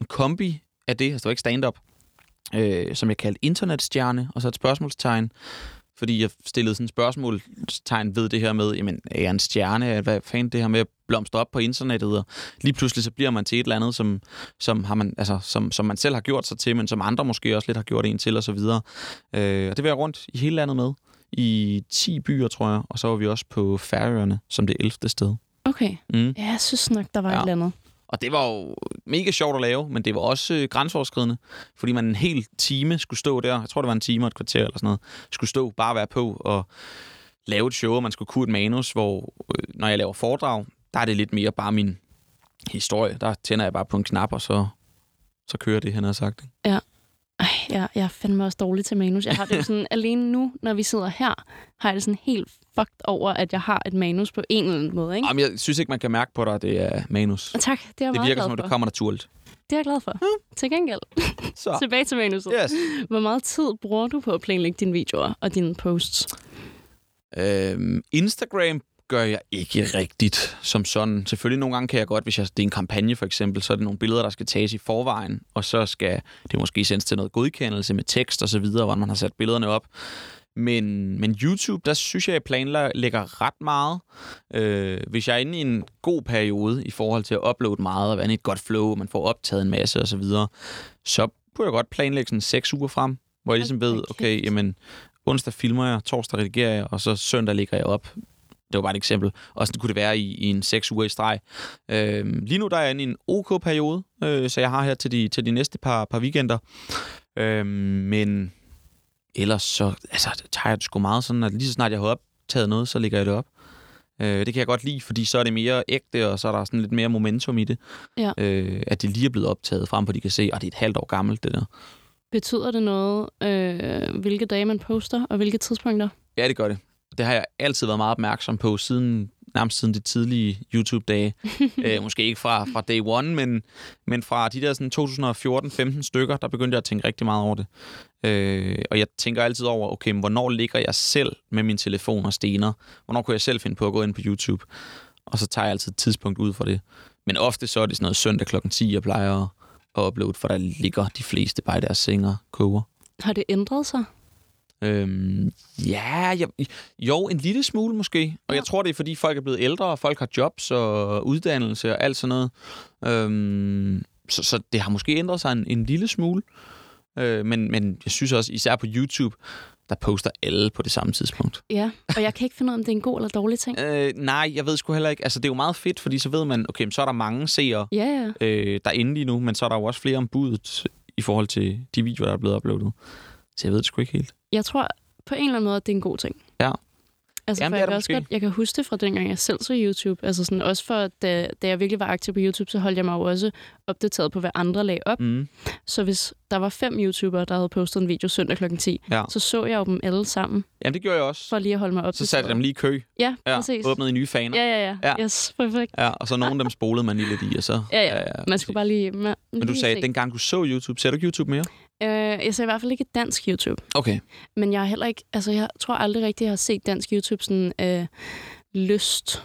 en kombi af det, altså det var ikke stand-up, øh, som jeg kaldte internetstjerne, og så et spørgsmålstegn, fordi jeg stillede sådan et spørgsmålstegn ved det her med, jamen, er jeg en stjerne? Hvad fanden det her med at blomstre op på internettet? Og lige pludselig så bliver man til et eller andet, som, som, har man, altså, som, som man selv har gjort sig til, men som andre måske også lidt har gjort en til, og så videre. Øh, og det var jeg rundt i hele landet med i 10 byer, tror jeg. Og så var vi også på Færøerne som det 11. sted. Okay. Mm. Ja, jeg synes nok, der var ja. Et eller andet. Og det var jo mega sjovt at lave, men det var også øh, grænseoverskridende, fordi man en hel time skulle stå der, jeg tror det var en time og et kvarter eller sådan noget, skulle stå, bare være på og lave et show, og man skulle kunne et manus, hvor øh, når jeg laver foredrag, der er det lidt mere bare min historie. Der tænder jeg bare på en knap, og så, så kører det, han har sagt. ikke? Ej, jeg, jeg er fandme også dårlig til manus. Jeg har det jo sådan, <laughs> alene nu, når vi sidder her, har jeg det sådan helt fucked over, at jeg har et manus på en eller anden måde, ikke? Jamen, jeg synes ikke, man kan mærke på dig, at det er manus. Tak, det er jeg Det virker som om, det kommer naturligt. Det er jeg glad for. Til gengæld, <laughs> Så, tilbage til manuset. yes. Hvor meget tid bruger du på at planlægge dine videoer og dine posts? Øhm, Instagram gør jeg ikke rigtigt som sådan. Selvfølgelig nogle gange kan jeg godt, hvis jeg, det er en kampagne for eksempel, så er det nogle billeder, der skal tages i forvejen, og så skal det måske sendes til noget godkendelse med tekst og så videre, hvor man har sat billederne op. Men, men YouTube, der synes jeg, jeg planlægger ret meget. Øh, hvis jeg er inde i en god periode i forhold til at uploade meget, og være i et godt flow, man får optaget en masse og så videre, så kunne jeg godt planlægge sådan seks uger frem, hvor jeg ligesom ved, okay, jamen, onsdag filmer jeg, torsdag redigerer jeg, og så søndag lægger jeg op. Det var bare et eksempel. Og sådan kunne det være i, i en seks uger i streg. Øh, lige nu der er jeg inde i en OK-periode, øh, så jeg har her til de, til de næste par, par weekender. Øh, men ellers så altså, tager jeg det sgu meget sådan, at lige så snart jeg har optaget noget, så lægger jeg det op. Øh, det kan jeg godt lide, fordi så er det mere ægte, og så er der sådan lidt mere momentum i det. Ja. Øh, at det lige er blevet optaget, frem at de kan se, at det er et halvt år gammelt, det der. Betyder det noget, øh, hvilke dage man poster, og hvilke tidspunkter? Ja, det gør det. Det har jeg altid været meget opmærksom på, siden nærmest siden de tidlige YouTube-dage. <laughs> øh, måske ikke fra, fra day one, men, men fra de der sådan 2014-15 stykker, der begyndte jeg at tænke rigtig meget over det. Øh, og jeg tænker altid over, okay, men hvornår ligger jeg selv med min telefon og stener? Hvornår kunne jeg selv finde på at gå ind på YouTube? Og så tager jeg altid et tidspunkt ud for det. Men ofte så er det sådan noget søndag klokken 10, jeg plejer at, at uploade, for der ligger de fleste bare i deres seng og koger. Har det ændret sig? Øhm, ja, jeg, jo, en lille smule måske. Og Ja. jeg tror, det er, fordi folk er blevet ældre, og folk har jobs og uddannelse og alt sådan noget. Øhm, så, så det har måske ændret sig en, en lille smule. Øh, men, men jeg synes også, især på YouTube, der poster alle på det samme tidspunkt. Ja, og jeg kan ikke finde ud af, om det er en god eller dårlig ting. <laughs> Øh, nej, jeg ved sgu heller ikke. Altså, det er jo meget fedt, fordi så ved man, okay, så er der mange seere Ja, ja. øh, derinde lige nu, men så er der jo også flere om budet i forhold til de videoer, der er blevet uploadet. Så jeg ved det sgu ikke helt. Jeg tror på en eller anden måde, at det er en god ting. Ja. Altså, Jamen, for jeg, kan også måske. godt, jeg kan huske det fra dengang, jeg selv så YouTube. Altså sådan, også for, da, da jeg virkelig var aktiv på YouTube, så holdt jeg mig jo også opdateret på, hvad andre lagde op. Mm. Så hvis der var fem YouTubere, der havde postet en video søndag kl. 10, Ja. så så jeg jo dem alle sammen, Jamen, det gjorde jeg også. for lige at holde mig Så opdateret. satte jeg dem lige i kø. Ja, Ja, præcis. åbnede i nye faner. Ja, ja, ja. Ja. Yes, perfekt. Ja, og så nogle af dem spolede man lige lidt i, og så... Ja, ja. Man skulle bare lige... Man, Men du lige sagde, at dengang du så YouTube, ser du ikke YouTube mere? Øh, jeg ser i hvert fald ikke dansk YouTube. Okay. Men jeg har heller ikke... Altså, jeg tror aldrig rigtigt, jeg har set dansk YouTube sådan øh, lyst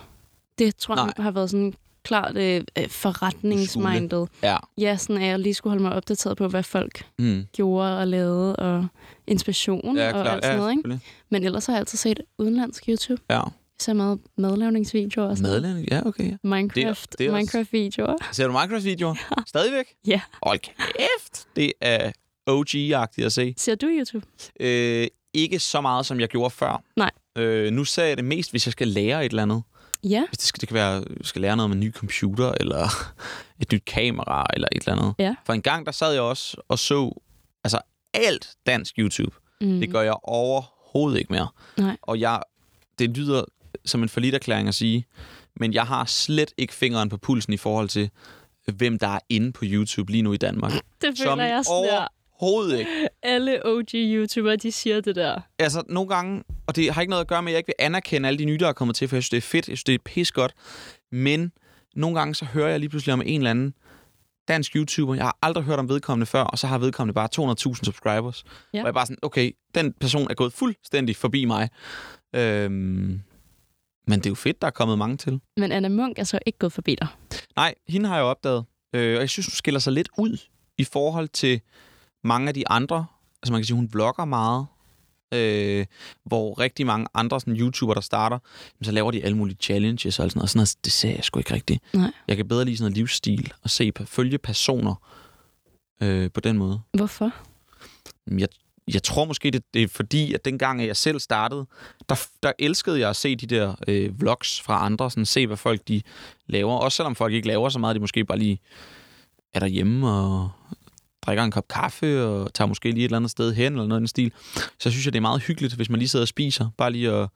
Det tror jeg Nej. har været sådan klart øh, øh, forretningsmindet. Ja. Ja, sådan at jeg lige skulle holde mig opdateret på, hvad folk Mm. gjorde og lavede, og inspiration Ja, og alt sådan Ja, noget. Ikke? Men ellers har jeg altid set udenlandsk YouTube. Ja. Jeg ser meget madlavningsvideoer og sådan. Madlavning? Ja, okay. Ja. Minecraft, det er også- Minecraft-videoer. Ser du Minecraft-videoer? Stadigvæk? Ja. Hold kæft! Det er OG-agtigt at se. Ser du YouTube? Øh, ikke så meget, som jeg gjorde før. Nej. Øh, nu ser jeg det mest, hvis jeg skal lære et eller andet. Ja. Hvis det, skal, det kan være, jeg skal lære noget med en ny computer, eller <laughs> et nyt kamera, eller et eller andet. Ja. For en gang, der sad jeg også og så altså, alt dansk YouTube. Mm. Det gør jeg overhovedet ikke mere. Nej. Og jeg, det lyder som en forlitterklæring at sige, men jeg har slet ikke fingeren på pulsen i forhold til, hvem der er inde på YouTube lige nu i Danmark. <laughs> Det Som føler i jeg sådan. Overhovedet ikke. Alle OG-YouTubere, de siger det der. Altså, nogle gange, og det har ikke noget at gøre med, at jeg ikke vil anerkende alle de nye, der er kommet til, for jeg synes, det er fedt, jeg synes, det er pis godt. Men nogle gange, så hører jeg lige pludselig om en eller anden dansk YouTuber. Jeg har aldrig hørt om vedkommende før, og så har vedkommende bare 200.000 subscribers. Ja. Og jeg er bare sådan, okay, den person er gået fuldstændig forbi mig. Øhm, men det er jo fedt, der er kommet mange til. Men Anna Munk er så ikke gået forbi dig. Nej, hende har jeg opdaget. Øh, og jeg synes, hun skiller sig lidt ud i forhold til mange af de andre. Altså man kan sige, hun vlogger meget. Øh, hvor rigtig mange andre sådan, YouTubere, der starter, så laver de alle mulige challenges og sådan noget. Sådan noget, det ser jeg sgu ikke rigtigt. Nej. Jeg kan bedre lide sådan noget livsstil og se, følge personer øh, på den måde. Hvorfor? Jeg, jeg tror måske, det, det er fordi, at dengang jeg selv startede, der, der elskede jeg at se de der øh, vlogs fra andre, sådan se, hvad folk de laver. Også selvom folk ikke laver så meget, de måske bare lige er derhjemme og drikker en kop kaffe og tager måske lige et eller andet sted hen eller noget i den stil. Så synes jeg, det er meget hyggeligt, hvis man lige sidder og spiser. Bare lige at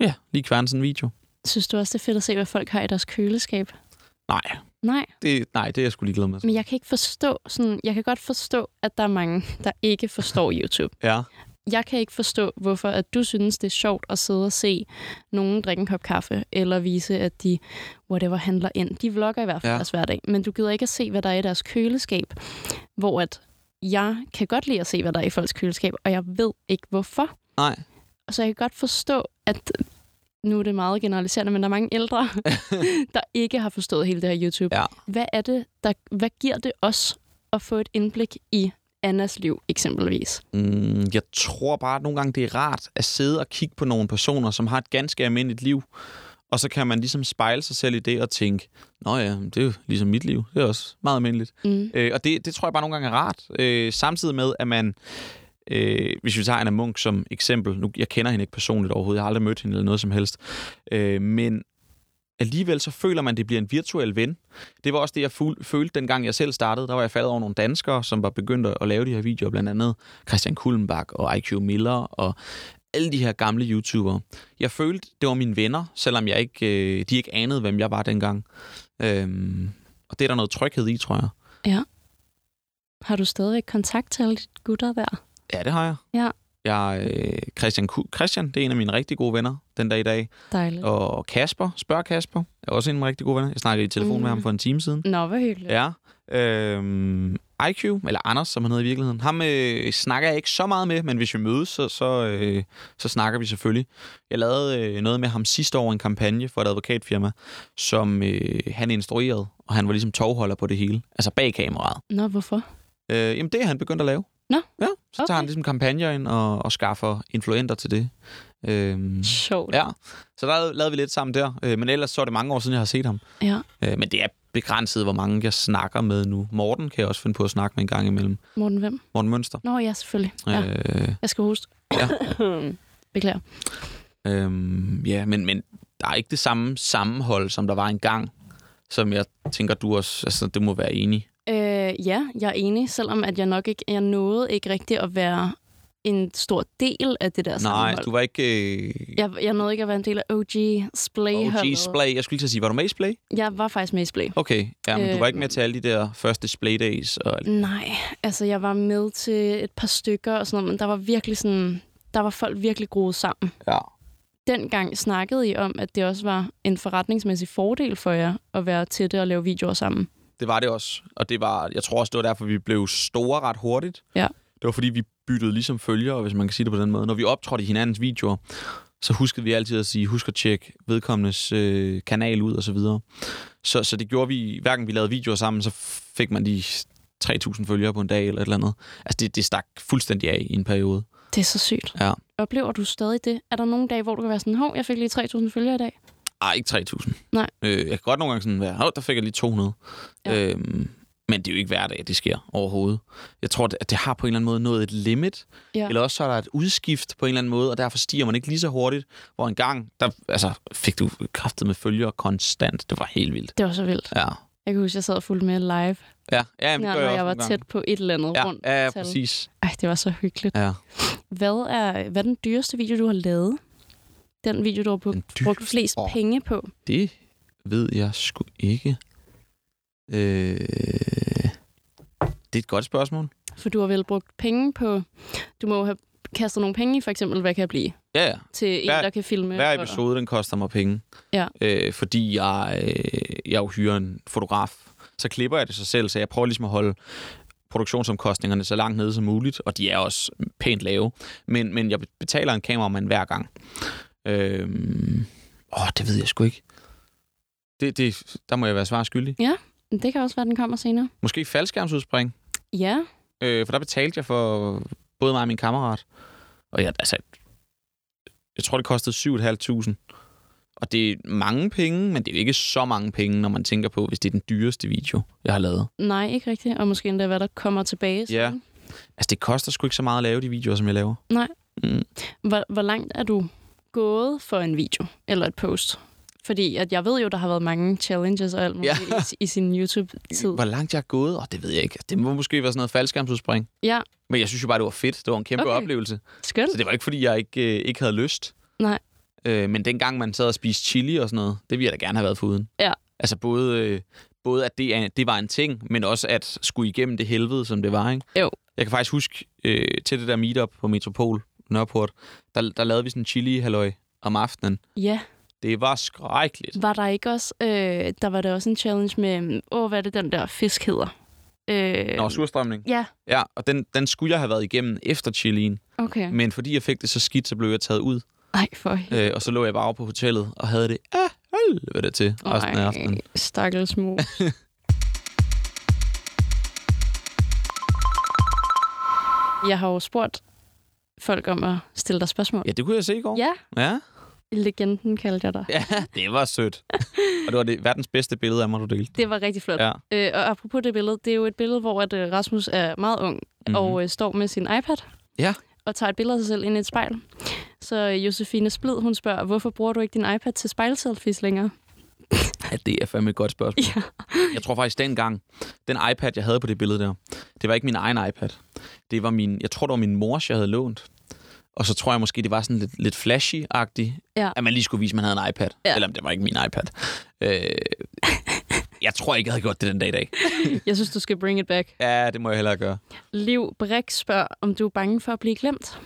ja, lige kværne sådan en video. Synes du også, det er fedt at se, hvad folk har i deres køleskab? Nej, Nej, det, nej, det er jeg sgu ligeglad med. men jeg kan ikke forstå, sådan, jeg kan godt forstå, at der er mange, der ikke forstår <laughs> YouTube. Ja. Jeg kan ikke forstå, hvorfor at du synes, det er sjovt at sidde og se nogen drikke en kop kaffe, eller vise, at de whatever handler ind. De vlogger i hvert fald Ja. deres hverdag, men du gider ikke at se, hvad der er i deres køleskab. Hvor at jeg kan godt lide at se, hvad der er i folks køleskab, og jeg ved ikke, hvorfor. Nej. Og så jeg kan godt forstå, at nu er det meget generaliserende, men der er mange ældre, <laughs> der ikke har forstået hele det her YouTube. Ja. Hvad er det, der, hvad giver det os at få et indblik i Annas liv, eksempelvis? Mm, jeg tror bare, at nogle gange det er rart at sidde og kigge på nogle personer, som har et ganske almindeligt liv. Og så kan man ligesom spejle sig selv i det og tænke, nå ja, det er jo ligesom mit liv. Det er også meget almindeligt. Mm. Øh, og det, det tror jeg bare nogle gange er rart. Øh, samtidig med, at man... Øh, hvis vi tager Anna Munk som eksempel. Nu, jeg kender hende ikke personligt overhovedet. Jeg har aldrig mødt hende eller noget som helst. Øh, men alligevel så føler man, at det bliver en virtuel ven. Det var også det, jeg ful- følte, dengang jeg selv startede. Der var jeg faldet over nogle danskere, som var begyndt at lave de her videoer. Blandt andet Christian Kullenbach og IQ Miller og alle de her gamle YouTubere. Jeg følte, det var mine venner, selvom jeg ikke, øh, de ikke anede, hvem jeg var dengang. Øhm, og det er der noget tryghed i, tror jeg. Ja. Har du stadigvæk kontakt til alle de gutter der? Ja, det har jeg. Ja. Jeg, øh, Christian, Christian, det er en af mine rigtig gode venner den dag i dag. Dejligt. Og Kasper, spørg Kasper, er også en af mine rigtig gode venner. Jeg snakkede i telefon mm. med ham for en time siden. Nå, hvor hyggeligt. Ja. Øhm, IQ, eller Anders, som han hedder i virkeligheden, ham øh, snakker jeg ikke så meget med, men hvis vi mødes, så, så, øh, så snakker vi selvfølgelig. Jeg lavede øh, noget med ham sidste år, en kampagne for et advokatfirma, som øh, han instruerede, og han var ligesom tovholder på det hele, altså bag kameraet. Nå, hvorfor? Øh, jamen, det er han begyndt at lave. Nå, Ja, så okay. tager han ligesom kampagner ind og, og skaffer influenter til det. Øhm, Sjovt. ja, så der lavede vi lidt sammen der. Øh, men ellers så er det mange år siden, jeg har set ham. ja. Øh, men det er begrænset, hvor mange jeg snakker med nu. Morten kan jeg også finde på at snakke med en gang imellem. Morten hvem? Morten Mønster. Nå, ja, selvfølgelig. Ja. Øh, Jeg skal huske. Ja. <clears throat> Beklager. øhm, ja, men, men der er ikke det samme sammenhold, som der var engang, som jeg tænker, du også, altså, det må være enig. Øh, ja, jeg er enig, selvom at jeg nok ikke, jeg nåede ikke rigtig at være en stor del af det der Nej, sammenhold. du var ikke... Øh, Jeg, jeg nåede ikke at være en del af OG Splay. OG holdet. Splay. Jeg skulle lige sige, var du med i Splay? Jeg var faktisk med i Splay. Okay, ja, men øh, du var Øh, ikke med til alle de der første Splay Days? Og... Nej, altså jeg var med til et par stykker og sådan noget, men der var virkelig sådan, der var folk virkelig groet sammen. Ja. Dengang snakkede I om, at det også var en forretningsmæssig fordel for jer at være til det og lave videoer sammen. Det var det også. Og det var, jeg tror også, det var derfor, vi blev store ret hurtigt. Ja. Det var fordi, vi byttede ligesom følgere, hvis man kan sige det på den måde. Når vi optrådte i hinandens videoer, så huskede vi altid at sige, husk at tjekke vedkommendes øh, kanal ud og så videre. Så, så det gjorde vi, hverken vi lavede videoer sammen, så fik man de 3.000 følgere på en dag eller et eller andet. Altså det, det stak fuldstændig af i en periode. Det er så sygt. Ja. Oplever du stadig det? Er der nogle dage, hvor du kan være sådan, hov, jeg fik lige 3.000 følgere i dag? Ej, ikke 3.000. Nej. Øh, jeg kan godt nogle gange sådan være, hov, der fik jeg lige 200. Ja. Ja. Øhm, men det er jo ikke hver dag, det sker overhovedet. Jeg tror, at det har på en eller anden måde nået et limit. Ja. Eller også så er der et udskift på en eller anden måde, og derfor stiger man ikke lige så hurtigt. Hvor en gang, der altså, fik du kraftet med følgere konstant. Det var helt vildt. Det var så vildt. Ja. Jeg kan huske, jeg sad og fulgte med live, Ja, ja jamen, det ja, gør jeg, jeg var tæt på et eller andet gange. rundt. Ja, ja, præcis. Ej, det var så hyggeligt. Ja. Hvad er, hvad er den dyreste video, du har lavet? Den video, du har brugt, flest Åh. penge på? Det ved jeg sgu ikke. Øh... Det er et godt spørgsmål. For du har vel brugt penge på... Du må have kastet nogle penge i, for eksempel, hvad kan jeg blive? Ja, ja. Til en, Hver- der kan filme. Hver episode, den koster mig penge. Ja. Øh, fordi jeg, øh, jeg jo hyrer en fotograf. Så klipper jeg det sig selv, så jeg prøver ligesom at holde produktionsomkostningerne så langt nede som muligt, og de er også pænt lave. Men, men jeg betaler en kameramand hver gang. Øhm, åh, det ved jeg sgu ikke. Det, det, der må jeg være svar skyldig. Det kan også være, den kommer senere. Måske faldskærmsudspring. Ja, Øh, for der betalte jeg for både mig og min kammerat. Og jeg, altså, jeg tror, det kostede 7.500. Og det er mange penge, men det er jo ikke så mange penge, når man tænker på, hvis det er den dyreste video, jeg har lavet. nej, ikke rigtigt. Og måske endda, hvad der kommer tilbage. Ja. siden. Altså, det koster sgu ikke så meget at lave de videoer, som jeg laver. Nej. Mm. Hvor, hvor langt er du gået for en video eller et post? Fordi at jeg ved jo, der har været mange challenges og alt muligt Ja. i, i sin YouTube-tid. Hvor langt jeg er gået? Oh, det ved jeg ikke. Det må måske være sådan noget faldskærmsudspring. Ja, Men jeg synes jo bare, det var fedt. Det var en kæmpe Okay. oplevelse. skønt. Så det var ikke, fordi jeg ikke, øh, ikke havde lyst. Nej. Øh, men dengang man sad og spiste chili og sådan noget, det ville jeg da gerne have været foruden. Ja. Altså både, øh, både at det, er, det var en ting, men også at skulle igennem det helvede, som det var. Ikke? Jo. Jeg kan faktisk huske øh, til det der meetup på Metropol, Nørreport, der, der lavede vi sådan en chili halløj om aftenen. Ja, Det var skrækkeligt. var der ikke også... Øh, der var der også en challenge med... Åh, hvad er det, den der fisk hedder? Øh, Nå, surstrømning. Ja, Ja, og den, den skulle jeg have været igennem efter chilien. okay. Men fordi jeg fik det så skidt, så blev jeg taget ud. Ej, for Øh, og så lå jeg bare på hotellet og havde det af helvede til resten af aftenen. stakkels mus. <laughs> jeg har jo spurgt folk om at stille dig spørgsmål. Ja, det kunne jeg se i går. Ja, Ja, legenden kaldte jeg dig. ja det var sødt. <laughs> og det var det verdens bedste billede af mig, du delte. Det var rigtig flot. Ja. Øh, og apropos det billede, det er jo et billede, hvor at, øh, Rasmus er meget ung mm-hmm. og øh, står med sin iPad Ja. og tager et billede af sig selv ind i et spejl. Så øh, Josefine Splid, hun spørger, hvorfor bruger du ikke din iPad til spejlselfies længere? <laughs> Ja, det er fandme et godt spørgsmål. Ja. <laughs> Jeg tror faktisk dengang, den iPad, jeg havde på det billede der, det var ikke min egen iPad. Det var min, jeg tror, det var min mors, jeg havde lånt. Og så tror jeg måske, det var sådan lidt, lidt flashy-agtigt, Ja. at man lige skulle vise, at man havde en iPad. Ja. Selvom det var ikke min iPad. Øh, jeg tror ikke, jeg havde gjort det den dag i dag. <laughs> Jeg synes, du skal bring it back. Ja, det må jeg hellere gøre. Liv Brik spørger, om du er bange for at blive glemt.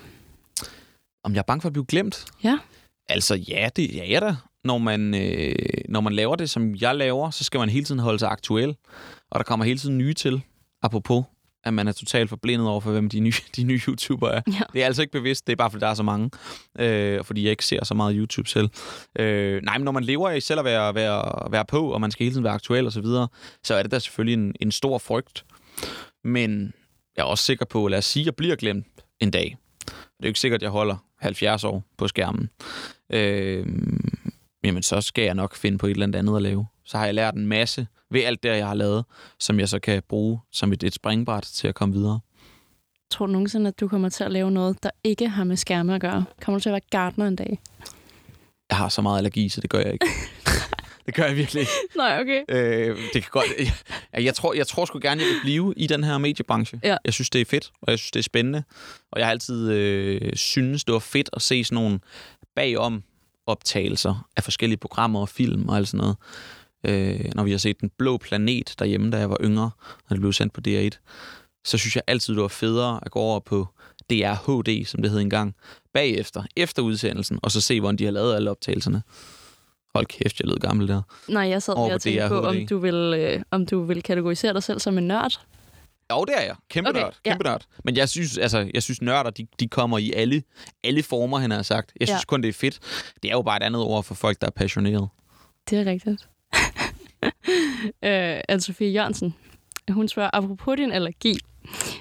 Om jeg er bange for at blive glemt? Ja. Altså, ja, det er jeg da. Når man, øh, når man laver det, som jeg laver, så skal man hele tiden holde sig aktuel. Og der kommer hele tiden nye til. Apropos, at man er totalt forblindet over for, hvem de nye, <laughs> de nye YouTubere er. Ja. Det er altså ikke bevidst, det er bare, fordi der er så mange. Øh, og fordi jeg ikke ser så meget YouTube selv. Øh, nej, men når man lever i selv at være, være, være på, og man skal hele tiden være aktuel og så videre, så er det da selvfølgelig en, en stor frygt. Men jeg er også sikker på, lad os sige, at jeg bliver glemt en dag. Det er jo ikke sikkert, at jeg holder 70 år på skærmen. Øh, jamen, så skal jeg nok finde på et eller andet at lave. Så har jeg lært en masse ved alt det, jeg har lavet, som jeg så kan bruge som et, et springbræt til at komme videre. Tror du nogensinde, at du kommer til at lave noget, der ikke har med skærme at gøre? Kommer du til at være gartner en dag? Jeg har så meget allergi, så det gør jeg ikke. <laughs> det gør jeg virkelig ikke. Nej, okay. Øh, det kan godt... Jeg, jeg, tror, jeg tror sgu gerne, jeg vil blive i den her mediebranche. Ja. Jeg synes, det er fedt, og jeg synes, det er spændende. Og jeg har altid øh, synes, det var fedt at se sådan nogle bagom optagelser af forskellige programmer og film og alt sådan noget. Øh, når vi har set Den Blå Planet derhjemme, da jeg var yngre, når det blev sendt på DR1, så synes jeg altid, det var federe at gå over på DR HD, som det hed engang, bagefter, efter udsendelsen, og så se, hvordan de har lavet alle optagelserne. Hold kæft, jeg lød gammel der. Nej, jeg sad lige på og tænkte på, om du, vil, øh, om du vil kategorisere dig selv som en nørd. Jo, det er jeg. Kæmpe Okay, nørd. Kæmpe ja. nørd. Men jeg synes, altså, jeg synes nørder, de, de kommer i alle, alle former, han har sagt. Jeg synes Ja. kun, det er fedt. Det er jo bare et andet ord for folk, der er passionerede. Det er rigtigt. <laughs> øh, Anne-Sophie Jørgensen, hun spørger, apropos din allergi,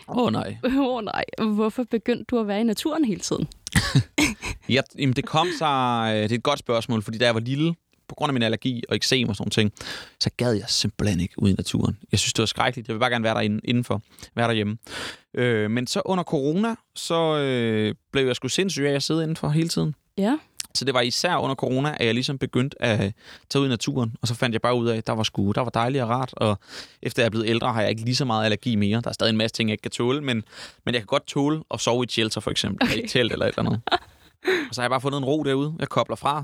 Åh oh, nej. <laughs> åh oh, nej, hvorfor begyndte du at være i naturen hele tiden? <laughs> Ja, jamen, det kom sig... øh, Det er et godt spørgsmål, fordi da jeg var lille, på grund af min allergi og eksem og sådan ting, så gad jeg simpelthen ikke ud i naturen. Jeg synes, det var skrækkeligt. Jeg vil bare gerne være der inden- indenfor. Være derhjemme. Øh, men så under corona, så øh, blev jeg sgu sindssyg af at sidde indenfor hele tiden. Ja, Så det var især under corona, at jeg ligesom begyndte at tage ud i naturen. Og så fandt jeg bare ud af, at der var sgu, der var dejligt og rart. Og efter jeg er blevet ældre, har jeg ikke lige så meget allergi mere. Der er stadig en masse ting, jeg ikke kan tåle, men, men jeg kan godt tåle at sove i et shelter, for eksempel. Okay. I et telt eller et eller andet. <laughs> og så har jeg bare fundet en ro derude. Jeg kobler fra.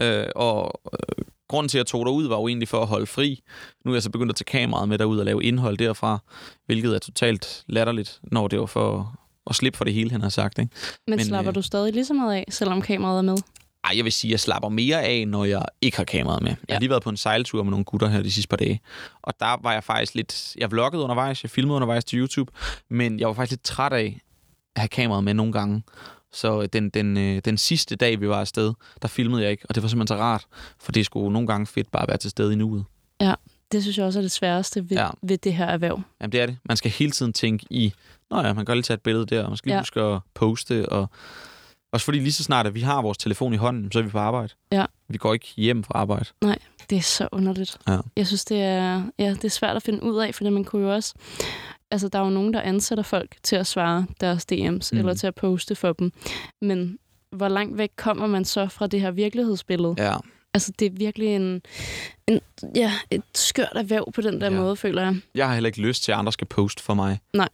Øh, og øh, grunden til, at jeg tog derud, var jo egentlig for at holde fri. Nu er jeg så begyndt at tage kameraet med derud og lave indhold derfra, hvilket er totalt latterligt, når det var for at slippe for det hele, han har sagt. Ikke? men, Men, slapper øh, du stadig lige så meget af, selvom kameraet er med? Ej, jeg vil sige, at jeg slapper mere af, når jeg ikke har kameraet med. Jeg har lige været på en sejltur med nogle gutter her de sidste par dage. Og der var jeg faktisk lidt... Jeg vloggede undervejs, jeg filmede undervejs til YouTube, men jeg var faktisk lidt træt af at have kameraet med nogle gange. Så den, den, øh, den sidste dag, vi var afsted, der filmede jeg ikke, og det var simpelthen så rart, for det skulle nogle gange fedt bare at være til stede i nuet. Det synes jeg også er det sværeste ved, Ja. ja. ved det her erhverv. Jamen det er det. Man skal hele tiden tænke i, nå ja, man kan lige tage et billede der, og man skal Ja. huske at poste, og også fordi lige så snart, at vi har vores telefon i hånden, så er vi på arbejde. Ja. Vi går ikke hjem fra arbejde. Det er så underligt. Ja. Jeg synes, det er, ja, det er svært at finde ud af, fordi man kunne jo også... Altså, der er jo nogen, der ansætter folk til at svare deres DM's, mm. eller til at poste for dem. Men hvor langt væk kommer man så fra det her virkelighedsbillede? Ja, Altså, det er virkelig en, en ja, et skørt erhverv på den der Ja. ja. måde, føler jeg. Jeg har heller ikke lyst til, at andre skal poste for mig. Nej.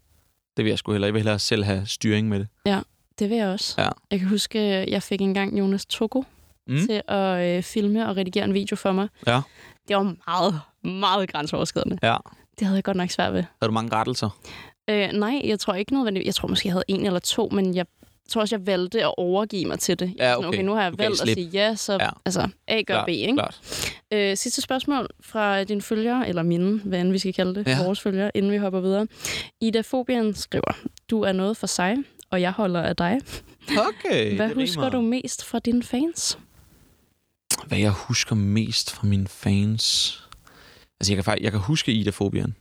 Det vil jeg sgu heller. Jeg vil hellere selv have styring med det. Det vil jeg også. Ja. Jeg kan huske, jeg fik engang Jonas Toko Mm. mm. til at øh, filme og redigere en video for mig. Ja. Det var meget, meget grænseoverskridende. Ja. Det havde jeg godt nok svært ved. Har du mange rettelser? Øh, nej, jeg tror ikke nødvendigvis. Jeg tror måske, jeg havde en eller to, men jeg tror også, jeg valgte at overgive mig til det. Ja, Sådan, okay. okay, nu har jeg Du valgt at sige ja, så Ja. altså, A gør Klart, B, ikke? Klart. Øh, sidste spørgsmål fra din følger, eller mine, hvad end vi skal kalde det, Ja. vores følger, inden vi hopper videre. Ida Fobian skriver, du er noget for sig, og jeg holder af dig. Okay. <laughs> Hvad husker rimer. du mest fra dine fans? Hvad jeg husker mest fra mine fans? Altså, jeg kan, faktisk, jeg kan huske Ida Fobian.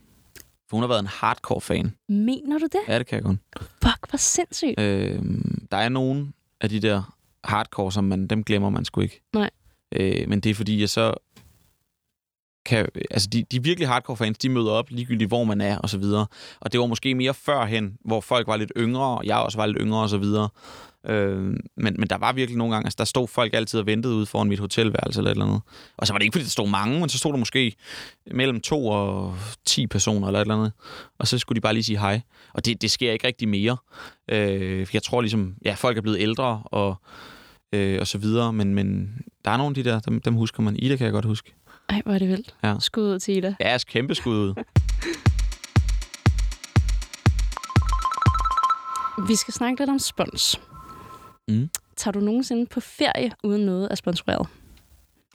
For hun har været en hardcore fan. Mener du det? Ja, det kan jeg godt. Fuck, hvor sindssygt. Øh, der er nogle af de der hardcore, som man, dem glemmer man sgu ikke. Nej. Øh, men det er fordi, jeg så kan, altså de, de virkelig hardcore fans, de møder op ligegyldigt, hvor man er, og så videre. Og det var måske mere førhen, hvor folk var lidt yngre, og jeg også var lidt yngre, og så videre. Øh, men, men der var virkelig nogle gange, altså der stod folk altid og ventede ude foran mit hotelværelse eller et eller andet. Og så var det ikke, fordi der stod mange, men så stod der måske mellem to og 10 personer eller et eller andet. Og så skulle de bare lige sige hej. Og det, det sker ikke rigtig mere. Øh, jeg tror ligesom, ja, folk er blevet ældre og, øh, og så videre, men, men der er nogle af de der, dem, dem husker man. Ida kan jeg godt huske. Ej, hvor er det vildt. Ja. Skud ud til Ida. Ja, jeg kæmpe skud ud. Vi skal snakke lidt om spons. Mm. Tager du nogensinde på ferie, uden noget er sponsoreret?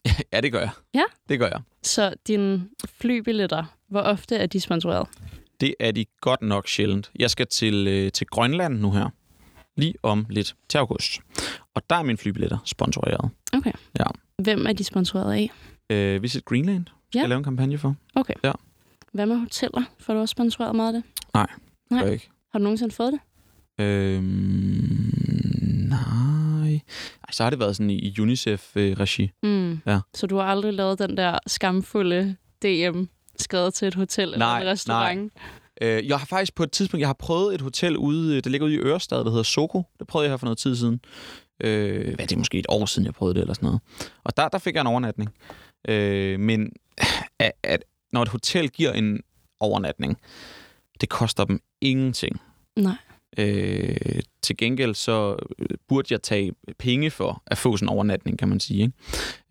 <laughs> ja, det gør jeg. Ja? Det gør jeg. Så dine flybilletter, hvor ofte er de sponsoreret? Det er de godt nok sjældent. Jeg skal til, øh, til Grønland nu her. Lige om lidt til august. Og der er mine flybilletter sponsoreret. Okay. Ja. Hvem er de sponsoreret af? Øh, Visit Greenland Ja. jeg lave en kampagne for. Okay. Ja. Hvad med hoteller? Får du også sponsoreret meget af det? Nej. Nej. Ikke. Har du nogensinde fået det? Øhm, nej. Ej, så har det været sådan i, UNICEF-regi. Mm. Ja. Så du har aldrig lavet den der skamfulde DM skrevet til et hotel eller Nej, en restaurant? Øh, jeg har faktisk på et tidspunkt, jeg har prøvet et hotel ude, der ligger ude i Ørestad, der hedder Soko. Det prøvede jeg her for noget tid siden. Øh, hvad er det måske et år siden, jeg prøvede det eller sådan noget. Og der, der fik jeg en overnatning. Øh, men <clears throat> at, at, når et hotel giver en overnatning, det koster dem ingenting. Nej. Øh, til gengæld så øh, burde jeg tage penge for at få sådan en overnatning, kan man sige.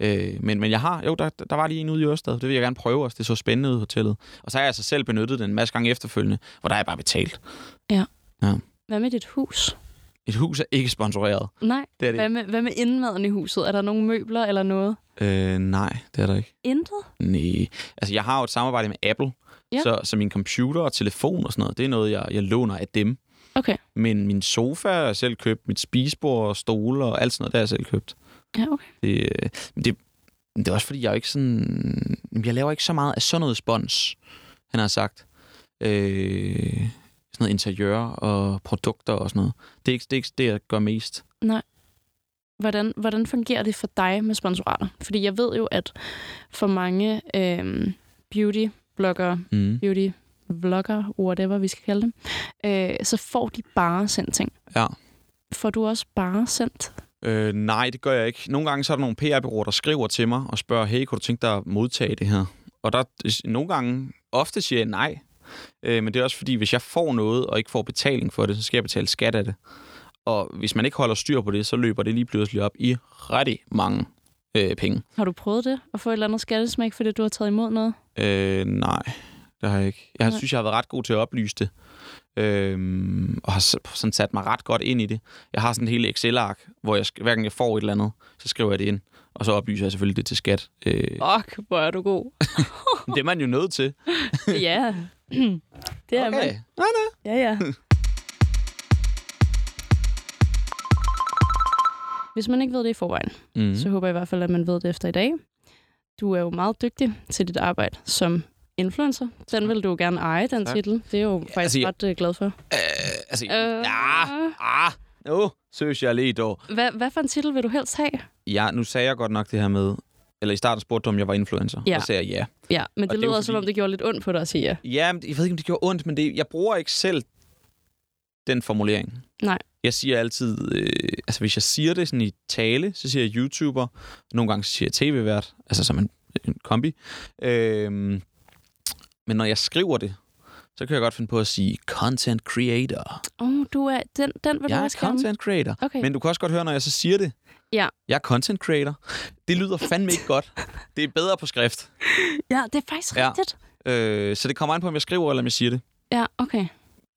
Ikke? Øh, men, men jeg har, jo, der, der var lige en ude i Ørsted. Det vil jeg gerne prøve også. Det så spændende ud hotellet. Og så har jeg altså selv benyttet den en masse gange efterfølgende, hvor der er jeg bare betalt. Hvad med dit hus? Mit hus er ikke sponsoreret. Nej. Det er det Hvad med, hvad med indmaden i huset? Er der nogle møbler eller noget? Øh, nej, det er der ikke. Intet? Nej. Altså, jeg har jo et samarbejde med Apple. Ja. Så, så min computer og telefon og sådan noget, det er noget, jeg, jeg låner af dem. Okay. Men min sofa er jeg selv købt, mit spisebord og stole og alt sådan noget, det er jeg selv købt. Ja, okay. Det, øh, det, det er også fordi, jeg er ikke sådan... Jeg laver ikke så meget af sådan noget spons, han har sagt. Øh, sådan noget interiør og produkter og sådan noget. Det er ikke det, er ikke det jeg gør mest. Hvordan, hvordan fungerer det for dig med sponsorater? Fordi jeg ved jo, at for mange øhm, beauty-bloggere, Mm. beauty-vlogger, whatever vi skal kalde dem, øh, så får de bare sendt ting. Ja. Får du også bare sendt? Øh, nej, det gør jeg ikke. Nogle gange så er der nogle PR-byråer, der skriver til mig og spørger, hey, kunne du tænke dig at modtage det her? Og der nogle gange, ofte siger jeg nej. Øh, men det er også fordi, hvis jeg får noget og ikke får betaling for det, så skal jeg betale skat af det. Og hvis man ikke holder styr på det, så løber det lige pludselig op i rigtig mange øh, penge. Har du prøvet det? At få et eller andet skattesmæk, fordi du har taget imod noget? Øh, nej, det har jeg ikke. Jeg Nej. synes, jeg har været ret god til at oplyse det. Øhm, og har sådan sat mig ret godt ind i det. Jeg har sådan et hele Excel-ark, hvor jeg, sk- hverken jeg får et eller andet, så skriver jeg det ind. Og så oplyser jeg selvfølgelig det til skat. Øh, Fuck, hvor er du god. <laughs> det er man jo nødt til. ja, <laughs> <clears throat> det er man. Nej, nej. Ja, ja. <laughs> Hvis man ikke ved det i forvejen, Mm. så håber jeg i hvert fald, at man ved det efter i dag. Du er jo meget dygtig til dit arbejde som influencer. Den vil du jo gerne eje, den Tak. titel. Det er jo faktisk altså, ret øh, glad for. Øh, altså, Øh. ja, ah, nu søs jeg lige dog. Hvad, hvad for en titel vil du helst have? Ja, nu sagde jeg godt nok det her med, eller i starten spurgte du, om jeg var influencer. Ja. Og sagde jeg ja. Ja, men Og det det er jo lyder som fordi- om, det gjorde lidt ondt på dig at sige ja. Ja, men jeg ved ikke, om det gjorde ondt, men det, jeg bruger ikke selv den formulering. Nej. Jeg siger altid, øh, altså hvis jeg siger det sådan i tale, så siger jeg YouTuber, nogle gange siger jeg tv-vært, altså som en, en kombi. Øh, men når jeg skriver det, så kan jeg godt finde på at sige content creator. Oh, du er, den, den vil du Jeg er også gerne. content creator. Okay. Men du kan også godt høre, når jeg så siger det. Ja. Jeg er content creator. Det lyder fandme ikke godt. Det er bedre på skrift. Ja, det er faktisk Ja. rigtigt. Øh, så det kommer an på, om jeg skriver, eller om jeg siger det. Ja, okay.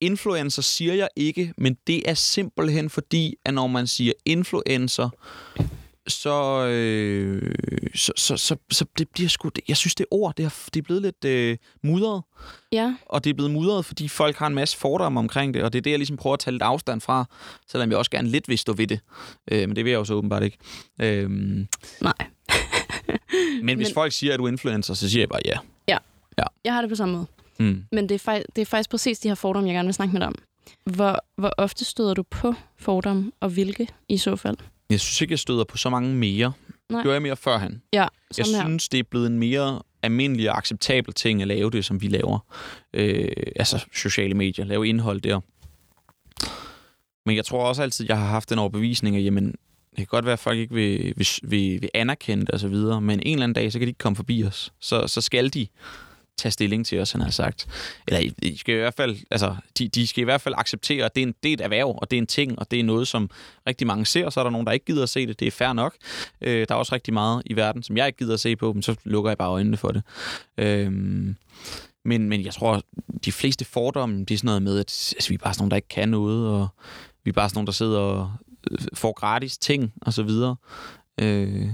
influencer siger jeg ikke, men det er simpelthen fordi, at når man siger influencer, så, øh, så, så, så, så det bliver sgu... Jeg synes, det ord, det er, det er blevet lidt øh, mudret. Ja, Og det er blevet mudret, fordi folk har en masse fordomme omkring det, og det er det, jeg ligesom prøver at tage lidt afstand fra, selvom jeg også gerne lidt vil stå ved det. Øh, men det vil jeg jo så åbenbart ikke. Øh, nej. <laughs> men hvis Men- folk siger, at du er influencer, så siger jeg bare ja. Jeg har det på samme måde. Mm. Men det er, det er faktisk præcis de her fordomme, jeg gerne vil snakke med dig om. Hvor, hvor ofte støder du på fordomme, og hvilke i så fald? Jeg synes ikke, jeg støder på så mange mere. Nej. Gjorde jeg mere førhen. Ja, Jeg her. synes, det er blevet en mere almindelig og acceptabel ting at lave det, som vi laver. Øh, altså sociale medier, lave indhold der. Men jeg tror også altid, jeg har haft den overbevisning, at jamen, det kan godt være, at folk ikke vil, vil, vil, vil anerkende det videre, men en eller anden dag, så kan de ikke komme forbi os. Så, så skal de tage stilling til os, han har sagt. Eller de skal i hvert fald, altså, de, de skal i hvert fald acceptere, at det er, en, det er et erhverv, og det er en ting, og det er noget, som rigtig mange ser, så er der nogen, der ikke gider at se det. Det er fair nok. Øh, der er også rigtig meget i verden, som jeg ikke gider at se på, men så lukker jeg bare øjnene for det. Øh, men, men jeg tror, de fleste fordomme, det er sådan noget med, at altså, vi er bare sådan nogen, der ikke kan noget, og vi er bare sådan nogen, der sidder og øh, får gratis ting, og så videre. Øh,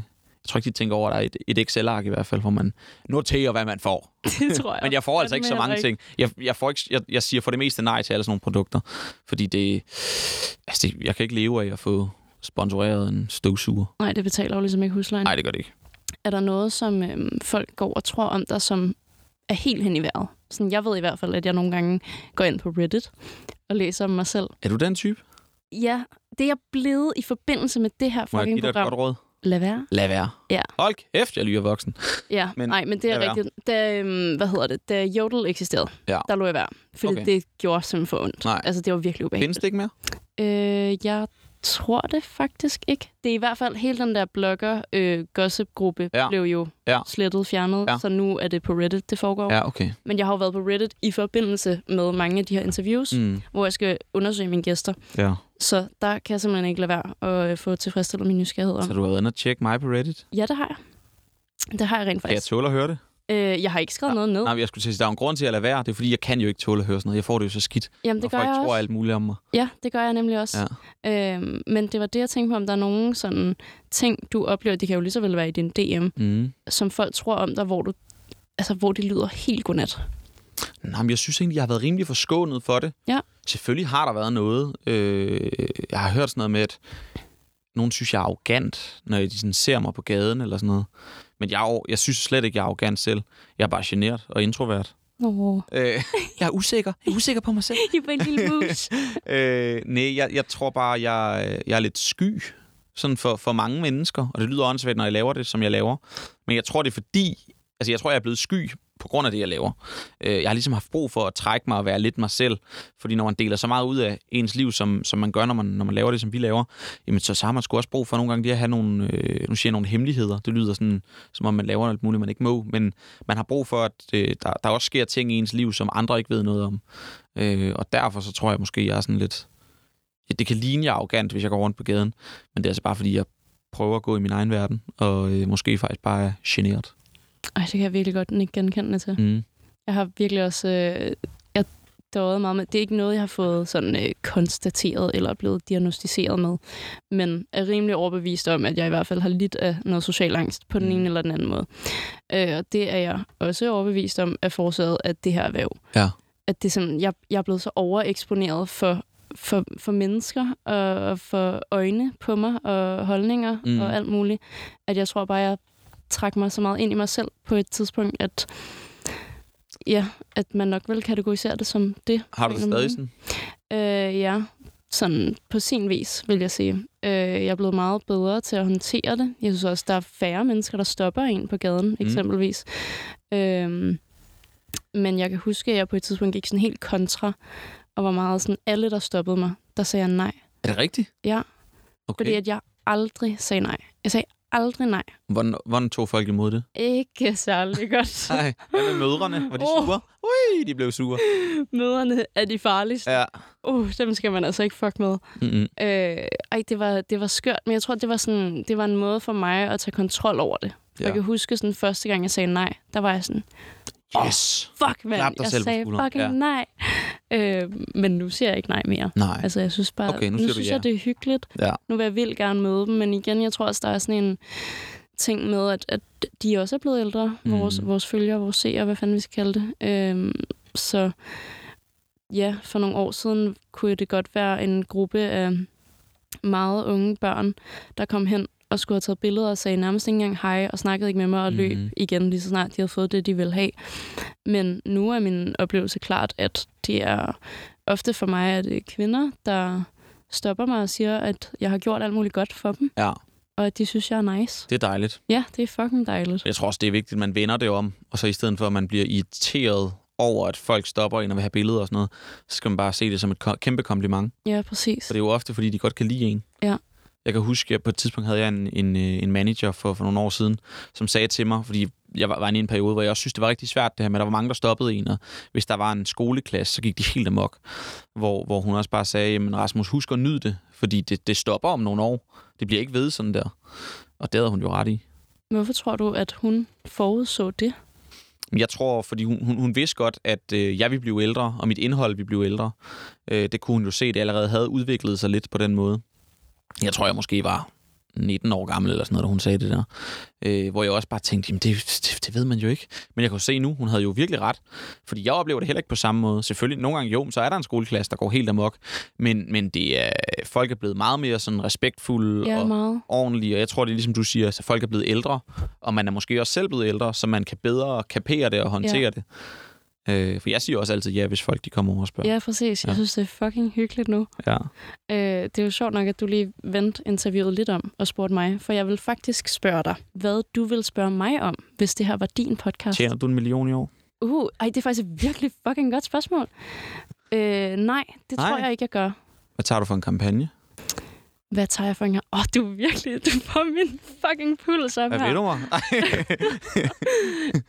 tror ikke, de tænker over, at der er et, et Excel-ark i hvert fald, hvor man noterer, hvad man får. <laughs> Det tror jeg. Men jeg får altså ikke så mange heller ting. Jeg, jeg, får ikke, jeg, jeg siger for det meste nej til alle sådan nogle produkter, fordi det, altså det, jeg kan ikke leve af at få sponsoreret en støvsuger. Nej, det betaler jo ligesom ikke huslejen. Nej, det gør det ikke. Er der noget, som øhm, folk går og tror om dig, som er helt hen i vejret? Sådan, jeg ved i hvert fald, at jeg nogle gange går ind på Reddit og læser om mig selv. Er du den type? Ja, det er jeg blevet i forbindelse med det her Må jeg give fucking dig et program. godt råd? Lad være. Lad være. Ja. Hold kæft, jeg lyder voksen. Ja, <laughs> Men nej, men det er rigtigt. Da, øhm, hvad hedder det? Da Jodel eksisterede, Ja. der lå jeg være. Fordi Okay. det gjorde simpelthen for ondt. Nej. Altså, det var virkelig Findes ubehageligt. det ikke mere? Øh, jeg tror det faktisk ikke. Det er i hvert fald hele den der blogger øh, gossip-gruppe Ja. blev jo Ja. slettet, fjernet. Ja. Så nu er det på Reddit, det foregår. Ja, okay. Men jeg har jo været på Reddit i forbindelse med mange af de her interviews, mm. Hvor jeg skal undersøge mine gæster. ja. Så der kan jeg simpelthen ikke lade være at øh, få tilfredsstillet min nysgerrighed om. Så du har været inde og tjekke mig på Reddit? Ja, det har jeg. Det har jeg rent Kan jeg faktisk. tåle at høre det? Øh, jeg har ikke skrevet noget ned. Nej, jeg skulle til at sige, der er en grund til at lade være. Det er fordi, jeg kan jo ikke tåle at høre sådan noget. Jeg får det jo så skidt. Jamen, det gør folk jeg tror også. alt muligt om mig. Ja, det gør jeg nemlig også. Ja. Øhm, men det var det, jeg tænkte på, om der er nogen sådan ting, du oplever, det kan jo lige så vel være i din DM, Mm. som folk tror om dig, hvor du altså, hvor det lyder helt godnat. Nej, men jeg synes egentlig, jeg har været rimelig forskånet for det. Ja. Selvfølgelig har der været noget. Øh, jeg har hørt sådan noget med, at nogen synes, jeg er arrogant, når de sådan ser mig på gaden eller sådan noget. Men jeg, er jeg synes slet ikke, jeg er arrogant selv. Jeg er bare generet og introvert. Åh, Øh, <laughs> jeg er usikker. Jeg er usikker på mig selv. <laughs> I var en lille mus. <laughs> øh, nej, jeg, jeg tror bare, jeg, jeg er lidt sky sådan for, for mange mennesker. Og det lyder åndssvagt, når jeg laver det, som jeg laver. Men jeg tror, det er fordi... Altså, jeg tror, jeg er blevet sky på grund af det, jeg laver. Øh, jeg har ligesom haft brug for at trække mig og være lidt mig selv. Fordi når man deler så meget ud af ens liv, som, som man gør, når man, når man laver det, som vi laver, jamen, så, så har man sgu også brug for nogle gange det at have nogle, øh, nu siger jeg nogle hemmeligheder. Det lyder sådan, som om man laver alt muligt, man ikke må. Men man har brug for, at øh, der, der også sker ting i ens liv, som andre ikke ved noget om. Øh, og derfor så tror jeg måske, jeg er sådan lidt... Ja, det kan ligne, jeg arrogant, hvis jeg går rundt på gaden. Men det er altså bare, fordi jeg prøver at gå i min egen verden, og øh, måske faktisk bare er generet. Ej, det kan jeg virkelig godt ikke genkende til. Mm. Jeg har virkelig også... Øh, jeg døjet meget med. Det er ikke noget, jeg har fået sådan øh, konstateret eller blevet diagnostiseret med. Men er rimelig overbevist om, at jeg i hvert fald har lidt af noget social angst på den Mm. ene eller den anden måde. Øh, og det er jeg også overbevist om, er forårsaget af det her erhverv. Ja. At det er sådan, jeg, jeg er blevet så overeksponeret for, for, for mennesker og, og for øjne på mig og holdninger mm. og alt muligt, at jeg tror bare, jeg trak mig så meget ind i mig selv på et tidspunkt, at ja, at man nok vil kategorisere det som det. Har du stadig sådan? Øh, ja, sådan på sin vis, vil jeg sige. Øh, jeg er blevet meget bedre til at håndtere det. Jeg synes også, der er færre mennesker, der stopper en på gaden, eksempelvis. Øh, men jeg kan huske, at jeg på et tidspunkt gik sådan helt kontra, og var meget sådan, alle, der stoppede mig, der sagde jeg nej. Er det rigtigt? Ja, Okay. fordi at jeg aldrig sagde nej. Jeg sagde aldrig nej. Hvordan, hvordan tog folk imod det? Ikke særlig <laughs> godt. Nej. Hvad med mødrene? Var de Åh. sure? Ui, de blev sure. Møderne er de farligste. Ja. Uh, dem skal man altså ikke fuck med. Mm-hmm. Øh, ej, det var, det var skørt, men jeg tror, det var, sådan, det var en måde for mig at tage kontrol over det. Ja. Jeg kan huske sådan første gang, jeg sagde nej, der var jeg sådan, Yes. fuck mand, jeg selv sagde fucking Ja. nej. <laughs> Øh, men nu siger jeg ikke nej mere. Nej. Altså, jeg synes bare, Okay, nu nu, synes ja. jeg, det er hyggeligt. Ja. Nu vil jeg vildt gerne møde dem, men igen, jeg tror også, der er sådan en ting med, at, at de også er blevet ældre, Mm. vores, vores følgere, vores seere, hvad fanden vi skal kalde det. Øhm, så ja, for nogle år siden kunne det godt være en gruppe af meget unge børn, der kom hen og skulle have taget billeder og sagde nærmest ikke engang hej og snakkede ikke med mig og løb Mhm. igen lige så snart de havde fået det, de ville have. Men nu er min oplevelse klart, at det er ofte for mig, at det er kvinder, der stopper mig og siger, at jeg har gjort alt muligt godt for dem, Ja, og at de synes, jeg er nice. det er dejligt. Ja, det er fucking dejligt. Jeg tror også, det er vigtigt, at man vender det om, og så i stedet for, at man bliver irriteret over, at folk stopper en og vil have billeder og sådan noget, så skal man bare se det som et kæmpe kompliment. Ja, præcis. For det er jo ofte, fordi de godt kan lide en. Ja. Jeg kan huske, at på et tidspunkt havde jeg en, en, øh, en manager for, for nogle år siden, som sagde til mig, fordi jeg var, var i en periode, hvor jeg også synes, det var rigtig svært det her med, at der var mange, der stoppede en, og hvis der var en skoleklasse, så gik de helt amok. Hvor, hvor hun også bare sagde, jamen Rasmus, husk at nyde det, fordi det, det stopper om nogle år. Det bliver ikke ved sådan der. Og det havde hun jo ret i. Hvorfor tror du, at hun forudså det? Men Jeg tror, fordi hun, hun, hun vidste godt, at øh, jeg ville blive ældre, og mit indhold ville blive ældre. Øh, det kunne hun jo se, det allerede havde udviklet sig lidt på den måde. Jeg tror, jeg måske var 19 år gammel eller sådan noget, da hun sagde det der. Øh, hvor jeg også bare tænkte, jamen det, det, det ved man jo ikke. Men jeg kunne se nu, hun havde jo virkelig ret. Fordi jeg oplever det heller ikke på samme måde. Selvfølgelig, nogle gange jo, så er der en skoleklasse, der går helt amok. Men, men det er, folk er blevet meget mere sådan respektfulde Ja, og meget. ordentlige. Og jeg tror, det er ligesom du siger, at folk er blevet ældre. Og man er måske også selv blevet ældre, så man kan bedre kapere det og håndtere Ja. det. Øh, for jeg siger også altid ja, hvis folk de kommer over og spørger. Ja, præcis. Jeg Ja. synes, det er fucking hyggeligt nu. Ja. Øh, det er jo sjovt nok, at du lige vendte interviewet lidt om og spurgte mig, for jeg vil faktisk spørge dig, hvad du vil spørge mig om, hvis det her var din podcast. Tjener du en million i år? Uh, ej, det er faktisk et virkelig fucking godt spørgsmål. Øh, nej, det Nej. tror jeg ikke, jeg gør. Hvad tager du for en kampagne? Hvad tager jeg for en gang? Åh, oh, du er virkelig, du får min fucking puls op Hvad her. ved du mig? <laughs>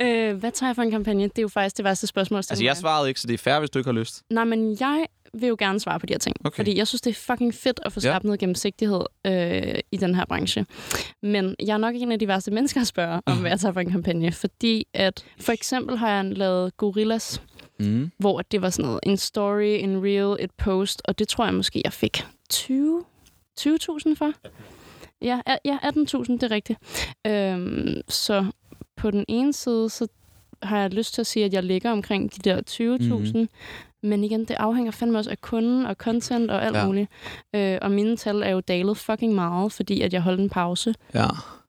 <laughs> øh, hvad tager jeg for en kampagne? Det er jo faktisk det værste spørgsmål. altså, jeg svarede ikke, så det er fair, hvis du ikke har lyst. Nej, men jeg vil jo gerne svare på de her ting. Okay. Fordi jeg synes, det er fucking fedt at få Ja. skabt noget gennemsigtighed øh, i den her branche. Men jeg er nok ikke en af de værste mennesker at spørge om, <laughs> hvad jeg tager for en kampagne. Fordi at for eksempel har jeg lavet Gorillas, Mm. hvor det var sådan noget, en story, en reel, et post, og det tror jeg måske, jeg fik 20 20.000 for. Ja, ja 18.000, det er rigtigt. Øhm, så på den ene side, så har jeg lyst til at sige, at jeg ligger omkring de der 20.000. Mm-hmm. Men igen, det afhænger fandme også af kunden og content og alt Ja. muligt. Øh, og mine tal er jo dalet fucking meget, fordi at jeg holdt en pause. Ja.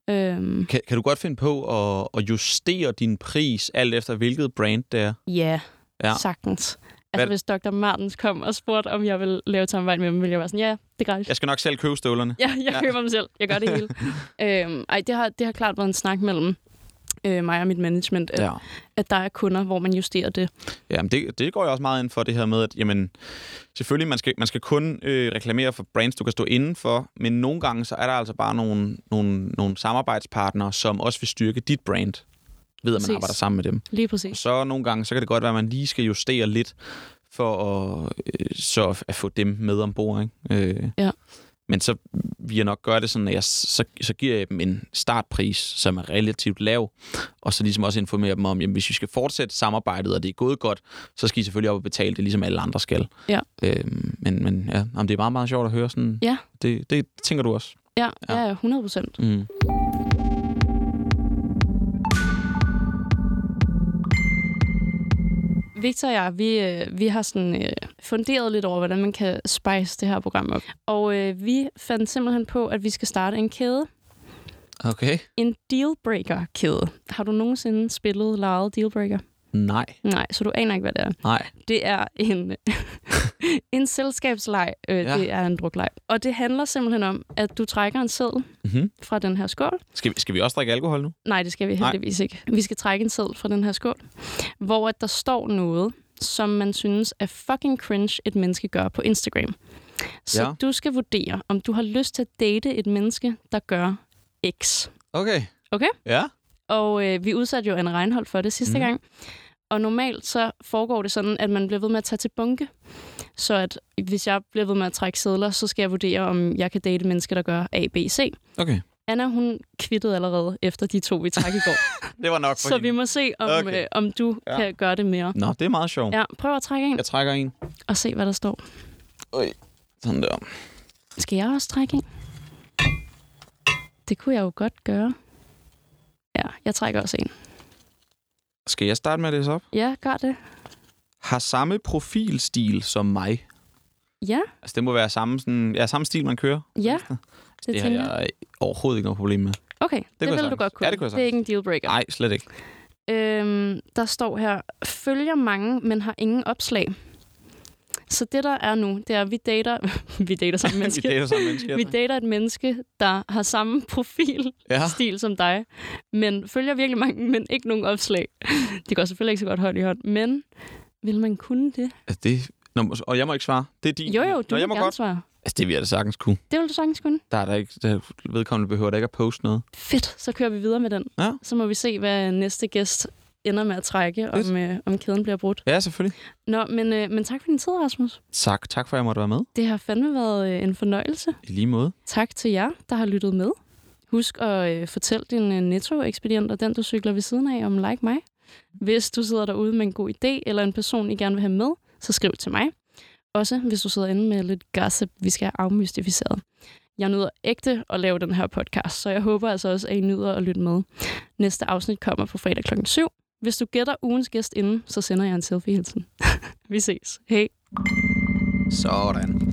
Øhm, Kan, kan du godt finde på at, at justere din pris, alt efter hvilket brand det er? ja, Ja. ja, sagtens. Altså, hvis Dr. Martens kom og spurgte, om jeg ville lave samarbejde med dem, ville jeg være sådan, ja, det er gratis. Jeg skal nok selv købe støvlerne. Ja, jeg Ja. køber dem selv. Jeg gør det hele. <laughs> øhm, ej, det har, det har klart været en snak mellem øh, mig og mit management, at, ja. Ja. at der er kunder, hvor man justerer det. Jamen, det, det går jeg også meget ind for, det her med, at jamen, selvfølgelig, man skal, man skal kun øh, reklamere for brands, du kan stå inden for, men nogle gange, så er der altså bare nogle, nogle, nogle samarbejdspartnere, som også vil styrke dit brand, ved at man arbejder sammen med dem. Lige Og præcis. så nogle gange, så kan det godt være, at man lige skal justere lidt, for at, øh, så at få dem med ombord. Ikke? Øh, Ja. Men så vil jeg nok gøre det sådan, at jeg, så, så giver jeg dem en startpris, som er relativt lav, og så ligesom også informere dem om, jamen, hvis vi skal fortsætte samarbejdet, og det er gået godt, så skal I selvfølgelig op og betale det, ligesom alle andre skal. Ja. Øh, men, men ja, om det er meget, meget sjovt at høre sådan. Ja. Det, det tænker du også. Ja, Ja. ja, ja 100 procent. Mm. Victor og jeg, vi, øh, vi har sådan øh, funderet lidt over, hvordan man kan spice det her program op. Og øh, vi fandt simpelthen på, at vi skal starte en kæde. Okay. En dealbreaker-kæde. Har du nogensinde spillet, lejet dealbreaker? Nej. Nej, så du aner ikke, hvad det er. Nej. Det er en, <laughs> en selskabsleg. Øh, Ja. Det er en drukleg. Og det handler simpelthen om, at du trækker en seddel Mm-hmm. fra den her skål. Skal, vi, skal vi også drikke alkohol nu? Nej, det skal vi Nej. heldigvis ikke. Vi skal trække en seddel fra den her skål, hvor at der står noget, som man synes er fucking cringe, et menneske gør på Instagram. Så Ja. du skal vurdere, om du har lyst til at date et menneske, der gør X. Okay. Okay. Ja. Og øh, vi udsatte jo en regnhold for det sidste mm. gang. Og normalt så foregår det sådan, at man bliver ved med at tage til bunke. Så at hvis jeg bliver ved med at trække sædler, så skal jeg vurdere, om jeg kan date mennesker, der gør A, B, C. Okay. Anna, hun kvittede allerede efter de to, vi trak i går. <laughs> Det var nok for så hende. vi må se, om, Okay. øh, om du Ja. kan gøre det mere. Nå, det er meget sjovt. Ja, prøv at trække en Jeg trækker en. og se, hvad der står. Sådan der. Skal jeg også trække en? Det kunne jeg jo godt gøre. Ja, jeg trækker også en. Skal jeg starte med at læse op? Ja, gør det. Har samme profilstil som mig. Ja, Altså, det må være samme, sådan, ja, samme stil, man kører. ja. Det, Det har jeg. jeg overhovedet ikke noget problem med. Okay, det, det jeg vil du godt kunne. Ja, det kunne jeg det er ikke en dealbreaker. Nej, slet ikke. Øhm, der står her, følger mange, men har ingen opslag. Så det, der er nu, det er, at vi dater, <laughs> vi dater samme <laughs> vi menneske. dater samme mennesker. vi dater et menneske, der har samme profilstil Ja. som dig, men følger virkelig mange, men ikke nogen opslag. Det går selvfølgelig ikke så godt hånd i hånd, men vil man kunne det? Altså, det, Nå, og jeg må ikke svare. Det er din. Jo, jo, du Nå, jeg må gerne godt. svare. Altså, det vil jeg da sagtens kunne. Det vil du sagtens kunne. Der er der ikke, der vedkommende behøver da ikke at poste noget. Fedt, så kører vi videre med den. Ja. Så må vi se, hvad næste gæst ender med at trække, om, øh, om kæden bliver brudt. Ja, selvfølgelig. Nå, men, øh, men tak for din tid, Rasmus. Tak, tak for, at jeg måtte være med. Det har fandme været øh, en fornøjelse. I lige måde. Tak til jer, der har lyttet med. Husk at øh, fortælle din øh, netto-ekspedient og den, du cykler ved siden af, om like mig. Hvis du sidder derude med en god idé, eller en person, I gerne vil have med, så skriv til mig. Også hvis du sidder inde med lidt gossip, vi skal have afmystificeret. Jeg nyder ægte at lave den her podcast, så jeg håber altså også, at I nyder at lytte med. Næste afsnit kommer på fredag kl. 7. Hvis du gætter ugens gæst inden, så sender jeg en selfie-hilsen. <laughs> vi ses. Hej. Sådan.